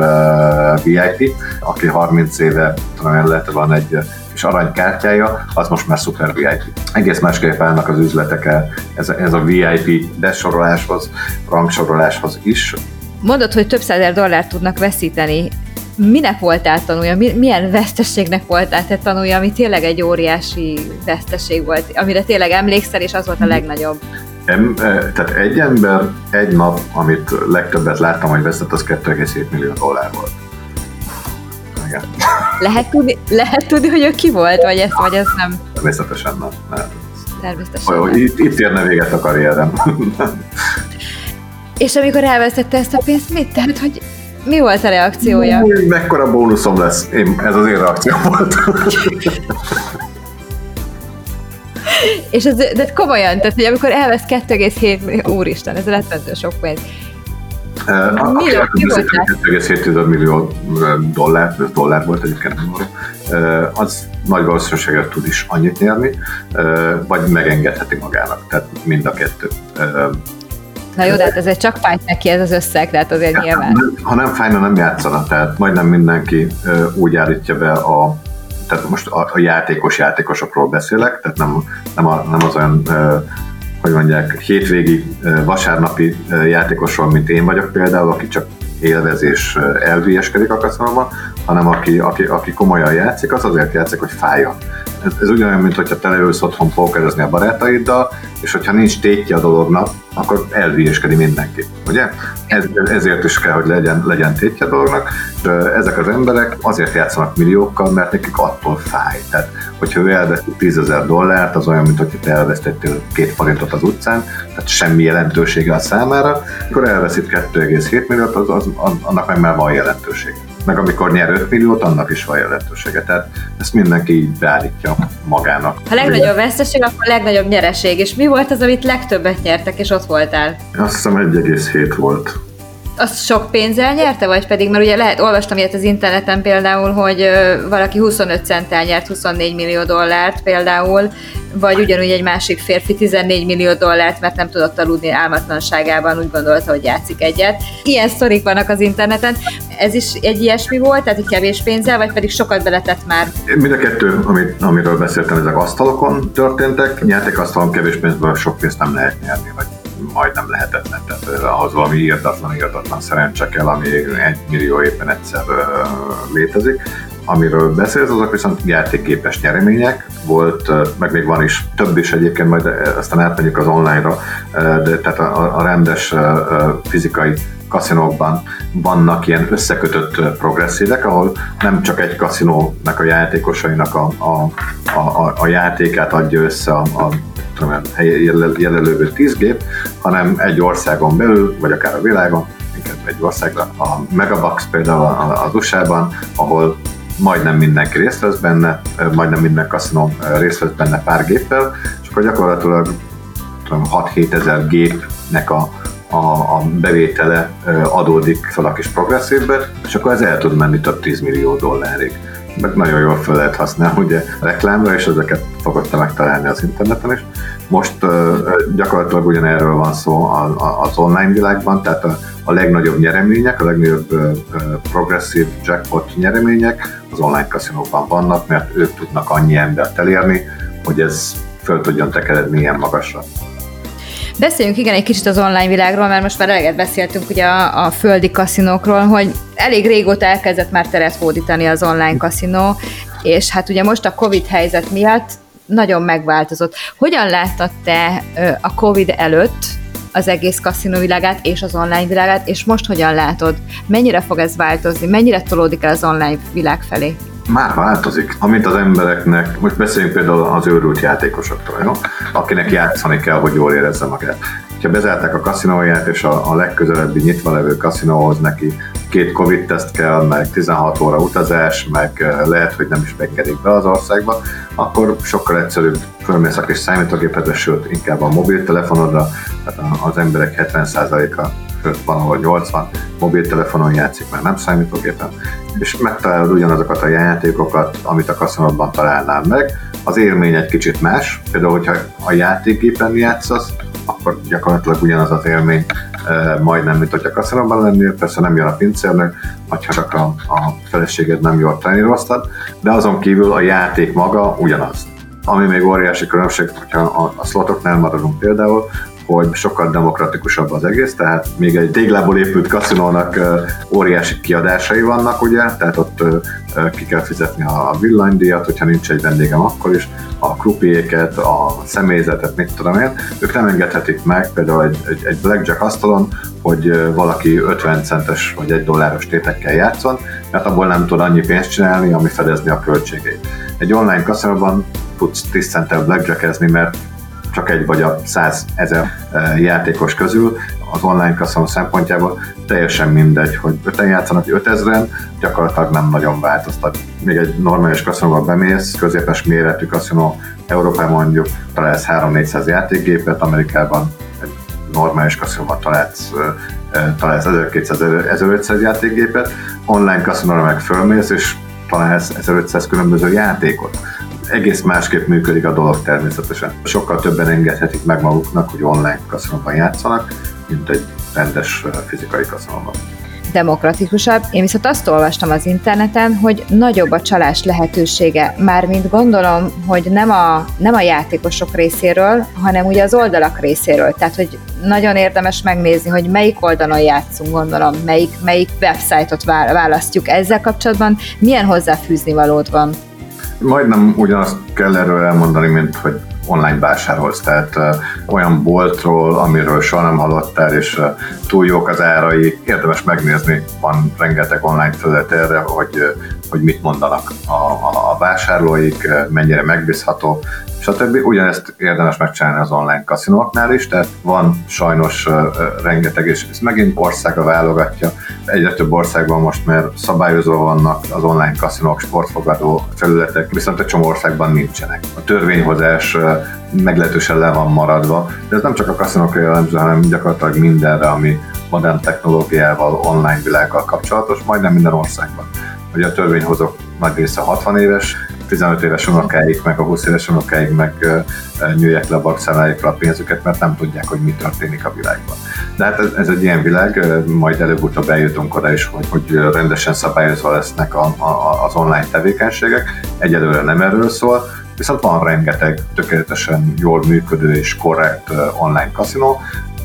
VIP, aki 30 éve, tudom lehet, van egy és aranykártyája, az most már szuper VIP. Egész másképp állnak az üzletek ez, ez a VIP besoroláshoz, rangsoroláshoz is. Mondod, hogy több százer dollárt tudnak veszíteni. Minek voltál tanulja? Milyen veszteségnek voltál te tanulja, ami tényleg egy óriási veszteség volt, amire tényleg emlékszel, és az volt a legnagyobb? Em, e, tehát egy ember egy nap, amit legtöbbet láttam, hogy vesztett, az 2,7 millió dollár volt. Igen. Lehet tudni, lehet tudni, hogy ő ki volt, vagy ez, vagy ez nem? Természetesen nem. nem. Természetesen nem. Itt, itt érne véget a karrierem. És amikor elvesztette ezt a pénzt, mit? Tehát, hogy mi volt a reakciója? Új, mekkora bónuszom lesz. Én, ez az én reakció volt. És ez, de komolyan, tehát hogy amikor elvesz 2,7 úristen, ez rettentő sok pénz. Mi, mi volt 2,7 millió dollár, ez dollár volt egyébként, uh, az nagy valószínűséggel tud is annyit nyerni, uh, vagy megengedheti magának, tehát mind a kettő. Na jó, de hát ezért csak fájt neki ez az összeg, tehát azért nyilván. Ha nem fájna, nem játszana, tehát majdnem mindenki úgy állítja be a tehát most a, a játékos játékosokról beszélek, tehát nem, nem, a, nem az olyan hogy mondják, hétvégi, vasárnapi játékosról, mint én vagyok például, aki csak élvezés elvieskedik a kaszinóban, hanem aki, aki, aki komolyan játszik, az azért játszik, hogy fájjon. Ez, ez ugyanolyan, mint hogyha te leülsz otthon pókerezni a barátaiddal, és hogyha nincs tétje a dolognak, akkor elvieskedi mindenki, ugye? Ez, ezért is kell, hogy legyen, legyen tétje dolognak. De ezek az emberek azért játszanak milliókkal, mert nekik attól fáj. Tehát, hogyha ő elveszti 10 ezer dollárt, az olyan, mint hogy te elvesztettél két forintot az utcán, tehát semmi jelentősége a számára, akkor elveszít 2,7 milliót, az, az, az, annak meg már van jelentősége meg amikor nyer 5 milliót, annak is van jelentősége. Tehát ezt mindenki így beállítja magának. A legnagyobb veszteség, akkor a legnagyobb nyereség. És mi volt az, amit legtöbbet nyertek, és ott voltál? Azt hiszem 1,7 volt azt sok pénzzel nyerte, vagy pedig, mert ugye lehet, olvastam ilyet az interneten például, hogy valaki 25 centtel nyert 24 millió dollárt például, vagy ugyanúgy egy másik férfi 14 millió dollárt, mert nem tudott aludni álmatlanságában, úgy gondolta, hogy játszik egyet. Ilyen sztorik vannak az interneten. Ez is egy ilyesmi volt, tehát egy kevés pénzzel, vagy pedig sokat beletett már? Mind a kettő, amit, amiről beszéltem, ezek asztalokon történtek. Nyertek asztalon kevés pénzből, sok pénzt nem lehet nyerni, vagy majdnem lehetetlen, tehát ahhoz valami írtatlan, írtatlan szerencse kell, ami egy millió éppen egyszer létezik. Amiről beszélsz, azok viszont játékképes nyeremények, volt, meg még van is több is egyébként, majd aztán átmegyünk az online-ra, de tehát a, a rendes fizikai kaszinókban vannak ilyen összekötött progresszívek, ahol nem csak egy kaszinónak a játékosainak a, a, a, a játékát adja össze a, a tudom, jelenlővő 10 gép, hanem egy országon belül, vagy akár a világon, inkább egy országban, a Megabox például az USA-ban, ahol majdnem mindenki részt vesz benne, majdnem minden kaszinó részt vesz benne pár géppel, és akkor gyakorlatilag 6-7 ezer gépnek a, a, a bevétele adódik fel a kis progresszívbe, és akkor ez el tud menni több 10 millió dollárig meg nagyon jól fel lehet használni ugye reklámra, és ezeket fogod megtalálni az interneten is. Most uh, gyakorlatilag ugyanerről van szó az online világban, tehát a, a legnagyobb nyeremények, a legnagyobb uh, progresszív jackpot nyeremények az online kaszinókban vannak, mert ők tudnak annyi embert elérni, hogy ez föl tudjon tekeredni ilyen magasra. Beszéljünk igen egy kicsit az online világról, mert most már eleget beszéltünk ugye a, a földi kaszinókról, hogy elég régóta elkezdett már teret hódítani az online kaszinó, és hát ugye most a Covid helyzet miatt nagyon megváltozott. Hogyan láttad te a Covid előtt az egész kaszinó világát és az online világát, és most hogyan látod? Mennyire fog ez változni? Mennyire tolódik el az online világ felé? Már változik. Amit az embereknek, most beszéljünk például az őrült játékosoktól, jó? akinek játszani kell, hogy jól érezze magát. Ha bezárták a kaszinóját, és a, a legközelebbi nyitva levő kaszinóhoz neki két Covid-teszt kell, meg 16 óra utazás, meg lehet, hogy nem is bekedik be az országba, akkor sokkal egyszerűbb fölmész a kis számítógépedre, sőt, inkább a mobiltelefonodra, tehát az emberek 70%-a sőt van, ahol 80 mobiltelefonon játszik, mert nem számítógépen, és megtalálod ugyanazokat a játékokat, amit a kaszinóban találnál meg. Az élmény egy kicsit más, például, hogyha a játékgépen játszasz, akkor gyakorlatilag ugyanaz az élmény, majdnem, mint hogyha kaszinóban lennél, persze nem jön a pincérnek, vagy csak a, a feleséged nem jól treníroztad, de azon kívül a játék maga ugyanaz. Ami még óriási különbség, hogyha a, a slotoknál maradunk például, hogy sokkal demokratikusabb az egész, tehát még egy téglából épült kaszinónak óriási kiadásai vannak, ugye, tehát ott ki kell fizetni a villanydíjat, hogyha nincs egy vendégem akkor is, a krupiéket, a személyzetet, mit tudom én, ők nem engedhetik meg például egy, egy, egy blackjack asztalon, hogy valaki 50 centes vagy egy dolláros tétekkel játszon, mert abból nem tud annyi pénzt csinálni, ami fedezni a költségeit. Egy online kaszinóban tudsz 10 centtel blackjackezni, mert csak egy vagy a 100 ezer e, játékos közül az online kaszinó szempontjából teljesen mindegy, hogy öten játszanak 5000-en, gyakorlatilag nem nagyon változtat. Még egy normális kaszinóba bemész, középes méretű kaszinó, Európában mondjuk találsz 3-400 játékgépet, Amerikában egy normális kaszinóban találsz, találsz 1200-1500 játékgépet, online kaszinóra meg fölmész, és találsz 1500 különböző játékot. Egész másképp működik a dolog természetesen. Sokkal többen engedhetik meg maguknak, hogy online kaszinóban játszanak, mint egy rendes fizikai kaszinóban demokratikusabb. Én viszont azt olvastam az interneten, hogy nagyobb a csalás lehetősége. Mármint gondolom, hogy nem a, nem a játékosok részéről, hanem ugye az oldalak részéről. Tehát, hogy nagyon érdemes megnézni, hogy melyik oldalon játszunk, gondolom, melyik, melyik websájtot választjuk. Ezzel kapcsolatban milyen hozzáfűzni valód van? Majdnem ugyanazt kell erről elmondani, mint hogy online vásárolsz, tehát olyan boltról, amiről soha nem hallottál, és túl jók az árai, érdemes megnézni, van rengeteg online felület erre, hogy, hogy mit mondanak a, a, a vásárlóik, mennyire megbízható, stb. Ugyanezt érdemes megcsinálni az online kaszinóknál is, tehát van sajnos rengeteg, és ez megint országa válogatja. Egyre több országban most már szabályozva vannak az online kaszinók, sportfogadó felületek, viszont egy csomó országban nincsenek. A törvényhozás meglehetősen le van maradva, de ez nem csak a kaszinókra jellemző, hanem gyakorlatilag mindenre, ami modern technológiával, online világgal kapcsolatos, majdnem minden országban. Ugye a törvényhozók nagy része 60 éves, 15 éves unokáig, meg a 20 éves unokáig meg nyúlják le a bankszámláikra a pénzüket, mert nem tudják, hogy mi történik a világban. De hát ez, ez egy ilyen világ, majd előbb-utóbb eljutunk oda is, hogy, hogy rendesen szabályozva lesznek a, a, az online tevékenységek. Egyelőre nem erről szól, viszont van rengeteg tökéletesen jól működő és korrekt online kaszinó.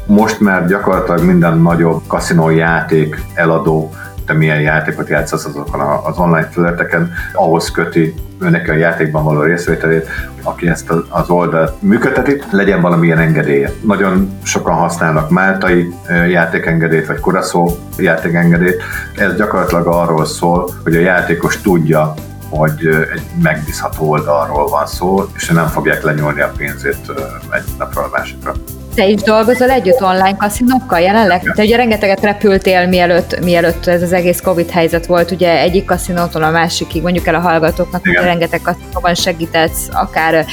Most már gyakorlatilag minden nagyobb kaszinó játék eladó te milyen játékot játszasz azokon az online felületeken, ahhoz köti őnek a játékban való részvételét, aki ezt az oldalt működteti, legyen valamilyen engedélye. Nagyon sokan használnak máltai játékengedélyt, vagy kuraszó játékengedélyt. Ez gyakorlatilag arról szól, hogy a játékos tudja, hogy egy megbízható oldalról van szó, és nem fogják lenyúlni a pénzét egy napról a másikra. Te is dolgozol együtt online kaszinókkal jelenleg? Te ugye rengeteget repültél, mielőtt, mielőtt ez az egész Covid helyzet volt, ugye egyik kaszinótól a másikig, mondjuk el a hallgatóknak, hogy rengeteg kaszinóban segítetsz, akár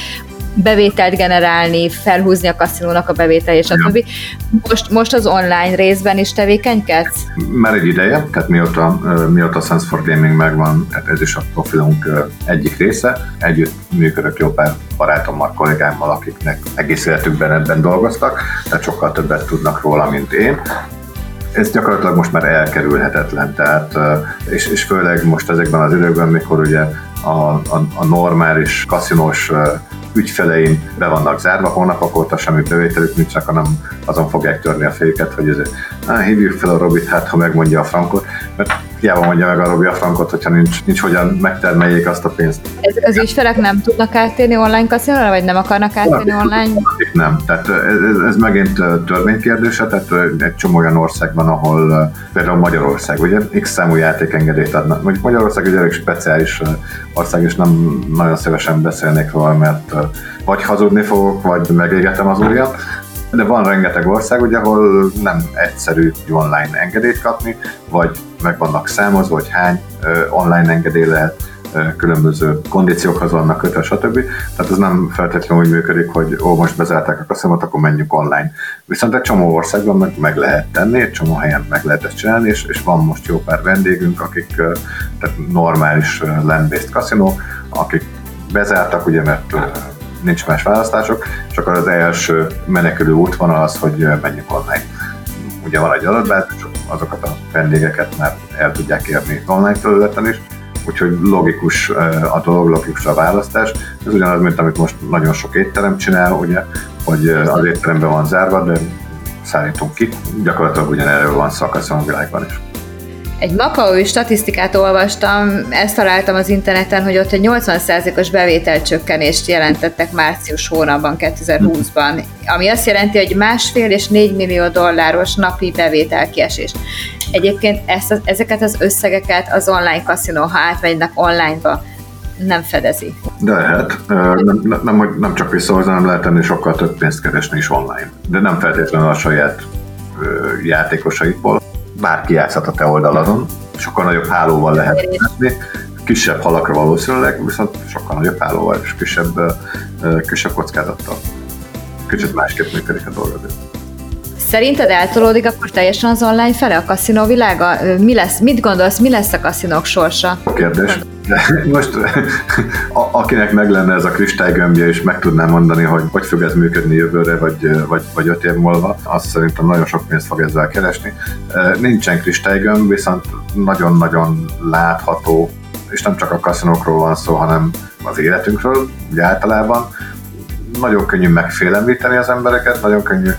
bevételt generálni, felhúzni a kaszinónak a bevételét, stb. Most, most az online részben is tevékenykedsz? Már egy ideje, tehát mióta, mióta Sense for Gaming megvan, tehát ez is a profilunk egyik része. Együtt működök jó pár barátommal, kollégámmal, akiknek egész életükben ebben dolgoztak, tehát sokkal többet tudnak róla, mint én ez gyakorlatilag most már elkerülhetetlen, tehát, és, és főleg most ezekben az időkben, mikor ugye a, a, a normális kaszinós ügyfeleim be vannak zárva, hónapok óta semmi bevételük nincs, hanem azon fogják törni a féket, hogy na, hívjuk fel a Robit, hát ha megmondja a frankot, mert hiába mondja meg a Robi a frankot, hogyha nincs, nincs hogyan megtermeljék azt a pénzt. Ezek az ügyfelek nem tudnak áttérni online kaszinóra, vagy nem akarnak áttérni online? Nem, tehát ez, ez megint törvénykérdése, tehát egy csomó olyan országban, ahol például Magyarország, ugye X számú játékengedélyt adnak. Mondjuk Magyarország egy elég speciális ország, és nem nagyon szívesen beszélnék róla, mert vagy hazudni fogok, vagy megégetem az ujjat, de van rengeteg ország, ugye, ahol nem egyszerű online engedélyt kapni, vagy meg vannak számozva, hogy hány online engedély lehet, különböző kondíciókhoz vannak kötve, stb. Tehát ez nem feltétlenül úgy működik, hogy ó, most bezárták a kaszinót, akkor menjünk online. Viszont egy csomó országban meg, meg lehet tenni, egy csomó helyen meg lehet ezt csinálni, és, és van most jó pár vendégünk, akik tehát normális land-based kaszinó, akik bezártak, ugye, mert nincs más választások, akkor az első menekülő útvonal az, hogy menjünk online. Ugye van egy adatbázis, azokat a vendégeket már el tudják érni online felületen is, úgyhogy logikus a dolog, logikus a választás. Ez ugyanaz, mint amit most nagyon sok étterem csinál, ugye, hogy az étteremben van zárva, de szállítunk ki. Gyakorlatilag ugyanerről van szakasz a világban is. Egy makaói statisztikát olvastam, ezt találtam az interneten, hogy ott egy 80%-os bevételcsökkenést jelentettek március hónapban, 2020-ban, ami azt jelenti, hogy másfél és 4 millió dolláros napi bevételkiesés. Egyébként ezt, ezeket az összegeket az online kaszinó, ha átmegynek online-ba, nem fedezi. De lehet. Nem, nem, nem, csak visszahozni, hanem lehet tenni sokkal több pénzt keresni is online. De nem feltétlenül a saját játékosaitból bárki játszhat a te oldaladon, sokkal nagyobb hálóval lehet játszani, kisebb halakra valószínűleg, viszont sokkal nagyobb hálóval és kisebb, kisebb kockázattal. Kicsit másképp működik a dolog. Szerinted eltolódik akkor teljesen az online fele a kaszinó világa? Mi lesz, mit gondolsz, mi lesz a kaszinók sorsa? A kérdés. Most a, akinek meg lenne ez a kristálygömbje, és meg tudná mondani, hogy hogy fog ez működni jövőre, vagy, vagy, vagy öt év múlva, azt szerintem nagyon sok pénzt fog ezzel keresni. Nincsen kristálygömb, viszont nagyon-nagyon látható, és nem csak a kaszinókról van szó, hanem az életünkről, ugye általában. Nagyon könnyű megfélemlíteni az embereket, nagyon könnyű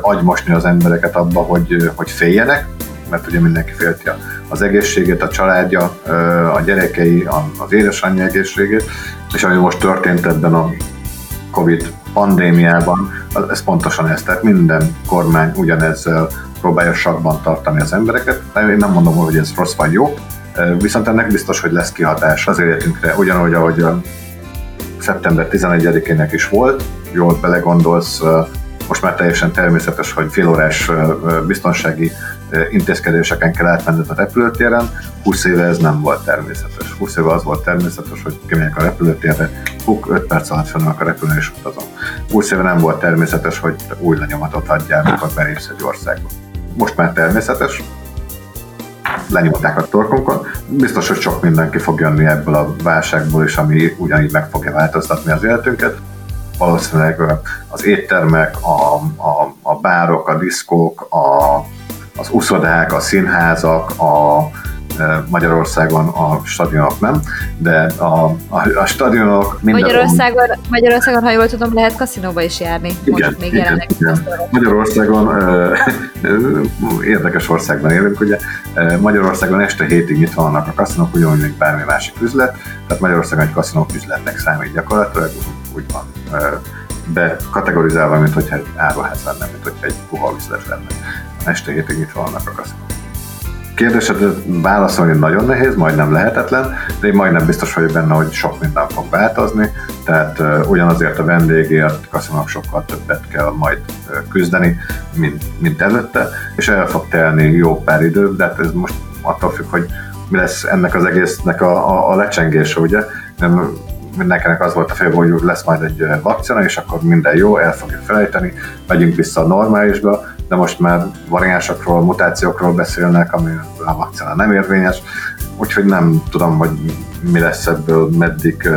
agymosni az embereket abba, hogy, hogy féljenek, mert ugye mindenki félti az egészségét, a családja, a gyerekei, az édesanyja egészségét, és ami most történt ebben a Covid pandémiában, ez pontosan ez, tehát minden kormány ugyanezzel próbálja sakban tartani az embereket. Én nem mondom, hogy ez rossz vagy jó, viszont ennek biztos, hogy lesz kihatás az életünkre, ugyanúgy, ahogy a szeptember 11-ének is volt, jól belegondolsz, most már teljesen természetes, hogy félórás biztonsági intézkedéseken kell átmenned a repülőtéren. 20 éve ez nem volt természetes. 20 éve az volt természetes, hogy kimegyek a repülőtérre, huk, 5 perc alatt fönnek a repülőn és utazom. 20 éve nem volt természetes, hogy új lenyomatot adjál, amikor belépsz egy országba. Most már természetes, lenyomták a torkunkon. Biztos, hogy sok mindenki fog jönni ebből a válságból, és ami ugyanígy meg fogja változtatni az életünket valószínűleg az éttermek, a, a, a bárok, a diszkók, a, az uszodák, a színházak, a, Magyarországon a stadionok nem, de a, a, a stadionok Magyarországon, Magyarországon, ha jól tudom, lehet kaszinóba is járni. Igen, Most még igen, igen. Magyarországon érdekes országban élünk, ugye Magyarországon este hétig nyitva vannak a kaszinók, ugyanúgy, mint bármi másik üzlet, tehát Magyarországon egy kaszinók üzletnek számít gyakorlatilag, úgy van be kategorizálva, mint hogyha egy áruház lenne, mint hogyha egy puha üzlet lenne. Este hétig nyitva vannak a kaszinók. Kérdésedre válaszolni nagyon nehéz, majdnem lehetetlen, de én majdnem biztos vagyok benne, hogy sok minden fog változni, tehát uh, ugyanazért a vendégért kaszinók sokkal többet kell majd uh, küzdeni, mint, mint előtte, és el fog telni jó pár idő, de hát ez most attól függ, hogy mi lesz ennek az egésznek a, a, a lecsengése, ugye? Nem, mindenkinek az volt a fél, hogy lesz majd egy vakcina, és akkor minden jó, el fogjuk felejteni, megyünk vissza a normálisba, de most már variánsokról, mutációkról beszélnek, ami a vakcina nem érvényes, úgyhogy nem tudom, hogy mi lesz ebből, meddig,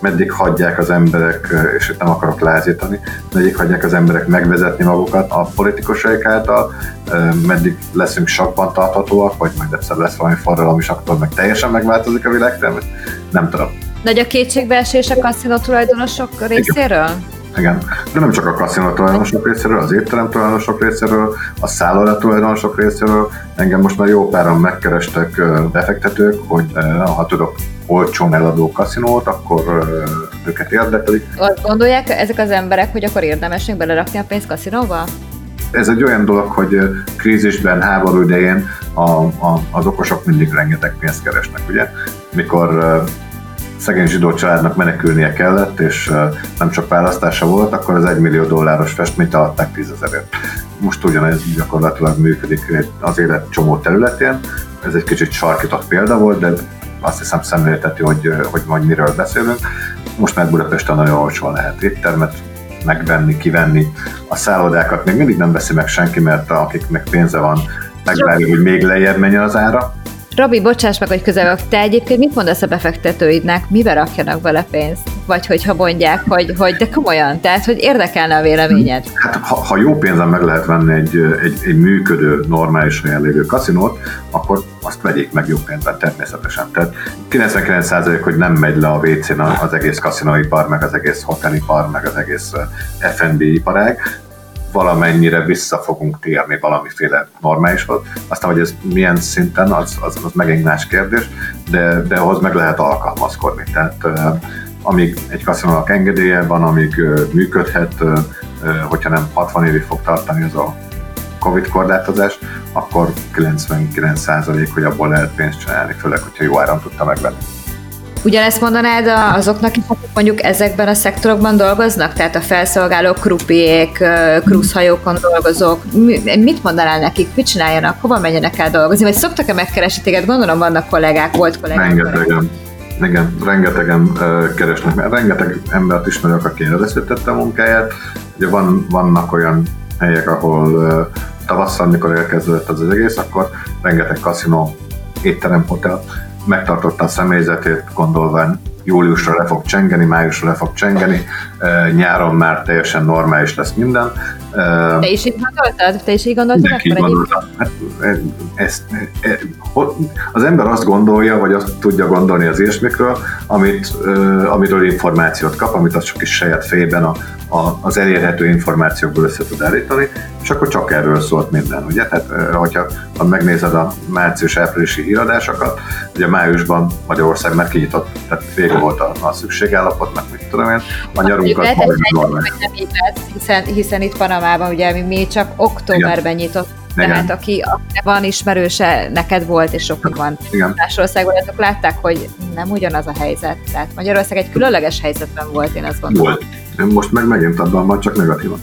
meddig hagyják az emberek, és itt nem akarok lázítani, meddig hagyják az emberek megvezetni magukat a politikusaik által, meddig leszünk sakban tarthatóak, vagy majd egyszer lesz valami forradalom, és akkor meg teljesen megváltozik a világ, nem tudom. Nagy a kétségbeesés a kaszinó tulajdonosok részéről? Igen, de nem csak a kaszinó tulajdonosok részéről, az étterem tulajdonosok részéről, a szálloda tulajdonosok részéről. Engem most már jó páran megkerestek befektetők, hogy ha tudok olcsón eladó kaszinót, akkor őket érdeklik. Azt gondolják ezek az emberek, hogy akkor érdemes még belerakni a pénzt kaszinóba? Ez egy olyan dolog, hogy krízisben, háború idején a, a, az okosok mindig rengeteg pénzt keresnek, ugye? Mikor szegény zsidó családnak menekülnie kellett, és nem csak választása volt, akkor az 1 millió dolláros festményt adták 10 ezerért. Most ugyanez gyakorlatilag működik az élet csomó területén. Ez egy kicsit sarkított példa volt, de azt hiszem szemlélteti, hogy, hogy majd miről beszélünk. Most már Budapesten nagyon olcsóan lehet éttermet megvenni, kivenni. A szállodákat még mindig nem veszi meg senki, mert akiknek pénze van, megvárja, hogy még lejjebb menjen az ára Robi, bocsáss meg, hogy közel Te egyébként mit mondasz a befektetőidnek? Mibe rakjanak bele pénzt? Vagy hogyha mondják, hogy, hogy de komolyan, tehát hogy érdekelne a véleményed? Hát ha, ha jó pénzen meg lehet venni egy, egy, egy működő, normális helyen lévő kaszinót, akkor azt vegyék meg jó pénzben természetesen. Tehát 99% hogy nem megy le a WC-n az egész kaszinóipar, meg az egész hotelipar, meg az egész F&B iparág, valamennyire vissza fogunk térni valamiféle normálishoz. Aztán, hogy ez milyen szinten, az, az, az megint más kérdés, de, de ahhoz meg lehet alkalmazkodni. Tehát amíg egy kaszinónak engedélye van, amíg működhet, hogyha nem 60 évig fog tartani az a Covid korlátozás, akkor 99% hogy abból lehet pénzt csinálni, főleg, hogyha jó áram tudta megvenni. Ugyanezt mondanád azoknak, akik mondjuk ezekben a szektorokban dolgoznak, tehát a felszolgálók, krupiék, krúzhajókon dolgozók, mit mondanál nekik, mit csináljanak, hova menjenek el dolgozni, vagy szoktak-e megkeresni téged? Gondolom vannak kollégák, volt kollégák. Rengetegen. Igen, rengetegen keresnek, mert rengeteg embert ismerek, aki elveszítette a munkáját. Ugye van, vannak olyan helyek, ahol tavasszal, mikor elkezdődött az, az egész, akkor rengeteg kaszinó, étterem, hotel megtartotta a személyzetét, gondolván júliusra le fog csengeni, májusra le fog csengeni, nyáron már teljesen normális lesz minden. Te is így gondoltad? Te is így gondoltad? Mindenki gondolta. Hát, ezt, az ember azt gondolja, vagy azt tudja gondolni az ilyesmikről, amit, amiről információt kap, amit az csak is saját fejében a, a, az elérhető információkból össze tud állítani, és akkor csak erről szólt minden, ugye? Tehát, hogyha ha megnézed a március-áprilisi híradásokat, ugye májusban Magyarország már kinyitott, tehát vége volt a, a szükségállapot, meg mit tudom én, a nyarunkat majd hiszen, hiszen itt Panamában ugye mi, mi csak októberben nyitott igen. Tehát aki van ismerőse, neked volt, és sok van Igen. más országban, azok látták, hogy nem ugyanaz a helyzet. Tehát Magyarország egy különleges helyzetben volt, én azt gondolom. Volt. Most meg megint abban van, csak negatívan.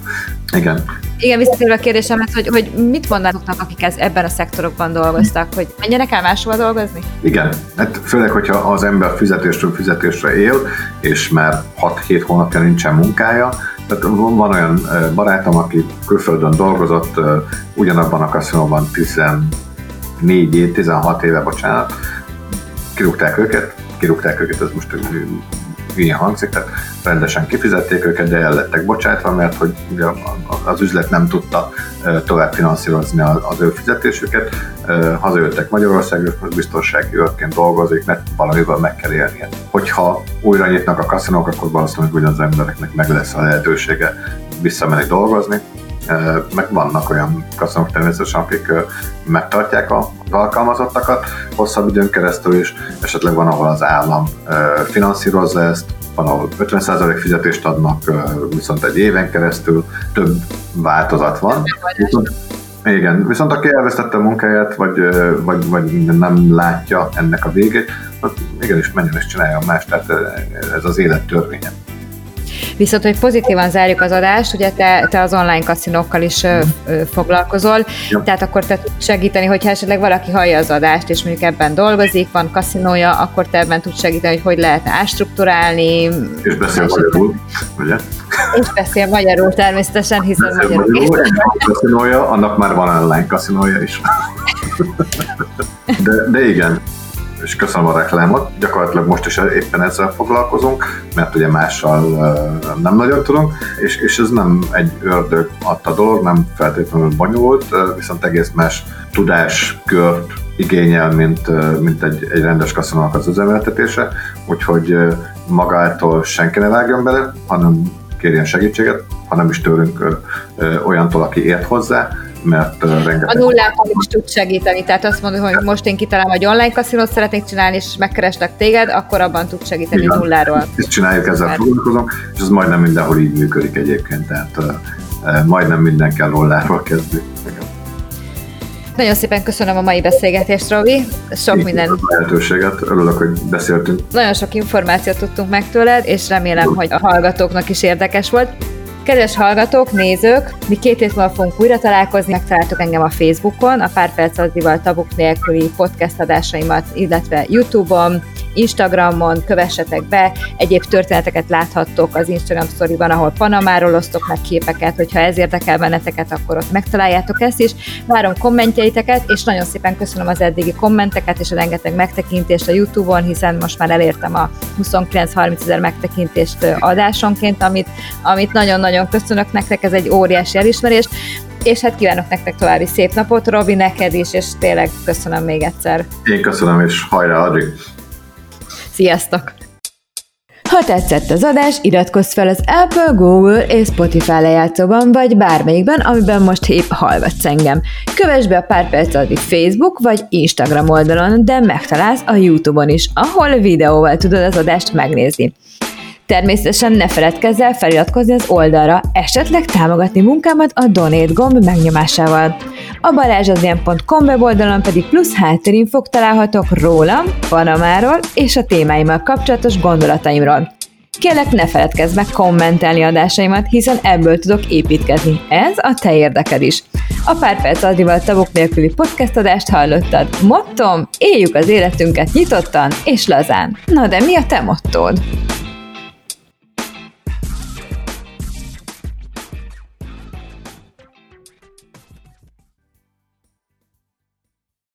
Igen. Igen, visszatérve a kérdésemet, hogy, hogy mit mondanak, akik ez, ebben a szektorokban dolgoztak, hogy menjenek el máshova dolgozni? Igen, hát főleg, hogyha az ember fizetésről fizetésre él, és már 6-7 hónapja nincsen munkája, tehát van olyan barátom, aki külföldön dolgozott, ugyanabban a kaszinóban 14 év, 16 éve, bocsánat, kirúgták őket, kirúgták őket, ez most hülyén hangzik, tehát rendesen kifizették őket, de el lettek bocsátva, mert hogy az üzlet nem tudta tovább finanszírozni az ő fizetésüket. Hazajöttek Magyarországra, most biztonsági őrként dolgozik, mert valamivel meg kell élnie. Hogyha újra nyitnak a kaszinók, akkor valószínűleg ugyanaz embereknek meg lesz a lehetősége visszamenni dolgozni, meg vannak olyan kaszinók természetesen, akik megtartják az alkalmazottakat hosszabb időn keresztül is, esetleg van, ahol az állam finanszírozza ezt, van, ahol 50% fizetést adnak, viszont egy éven keresztül több változat van. Viszont, igen, viszont aki elvesztette a munkáját, vagy, vagy, vagy nem látja ennek a végét, az igenis menjen és csinálja más, tehát ez az élet törvénye. Viszont, hogy pozitívan zárjuk az adást, ugye te, te az online kaszinókkal is ö, ö, foglalkozol, ja. tehát akkor te tudsz segíteni, hogyha esetleg valaki hallja az adást, és mondjuk ebben dolgozik, van kaszinója, akkor te ebben tudsz segíteni, hogy hogy lehetne ástruktúrálni. És beszél magyarul, ugye? És beszél magyarul természetesen, hiszen beszél magyarul. magyarul a kaszinója, annak már van online kaszinója is. De, de igen, és köszönöm a reklámot. Gyakorlatilag most is éppen ezzel foglalkozunk, mert ugye mással nem nagyon tudunk, és, és ez nem egy ördög adta dolog, nem feltétlenül bonyolult, viszont egész más tudáskört igényel, mint, mint egy, egy rendes kaszinónak az üzemeltetése, úgyhogy magától senki ne vágjon bele, hanem kérjen segítséget, hanem is tőlünk olyantól, aki ért hozzá, mert rengeteg... A nullától is tud segíteni, tehát azt mondod, hogy most én kitalálom, hogy online kaszinót szeretnék csinálni, és megkerestek téged, akkor abban tud segíteni Igen, nulláról. Ezt csináljuk, ezzel foglalkozom, és ez majdnem mindenhol így működik egyébként, tehát majdnem minden kell nulláról kezdni. Nagyon szépen köszönöm a mai beszélgetést, Robi. Sok Én minden. A lehetőséget, örülök, hogy beszéltünk. Nagyon sok információt tudtunk meg tőled, és remélem, hogy a hallgatóknak is érdekes volt. Kedves hallgatók, nézők, mi két hét múlva fogunk újra találkozni, megtaláltok engem a Facebookon, a Pár Perc Azival tabuk nélküli podcast adásaimat, illetve Youtube-on, Instagramon, kövessetek be, egyéb történeteket láthattok az Instagram sztoriban, ahol Panamáról osztok meg képeket, hogyha ez érdekel benneteket, akkor ott megtaláljátok ezt is. Várom kommentjeiteket, és nagyon szépen köszönöm az eddigi kommenteket és a rengeteg megtekintést a Youtube-on, hiszen most már elértem a 29-30 ezer megtekintést adásonként, amit, amit nagyon-nagyon köszönök nektek, ez egy óriási elismerés és hát kívánok nektek további szép napot, Robi, neked is, és tényleg köszönöm még egyszer. Én köszönöm, és hajrá, Adri! Sziasztok! Ha tetszett az adás, iratkozz fel az Apple, Google és Spotify lejátszóban, vagy bármelyikben, amiben most épp hallgatsz engem. Kövess be a pár perc addig Facebook vagy Instagram oldalon, de megtalálsz a YouTube-on is, ahol videóval tudod az adást megnézni. Természetesen ne feledkezz el feliratkozni az oldalra, esetleg támogatni munkámat a Donate gomb megnyomásával. A balázsazien.com weboldalon pedig plusz háttérinfok találhatok rólam, Panamáról és a témáimmal kapcsolatos gondolataimról. Kérlek, ne feledkezz meg kommentelni adásaimat, hiszen ebből tudok építkezni. Ez a te érdeked is. A pár perc addival tagok nélküli podcast adást hallottad. Mottom, éljük az életünket nyitottan és lazán. Na de mi a te mottód?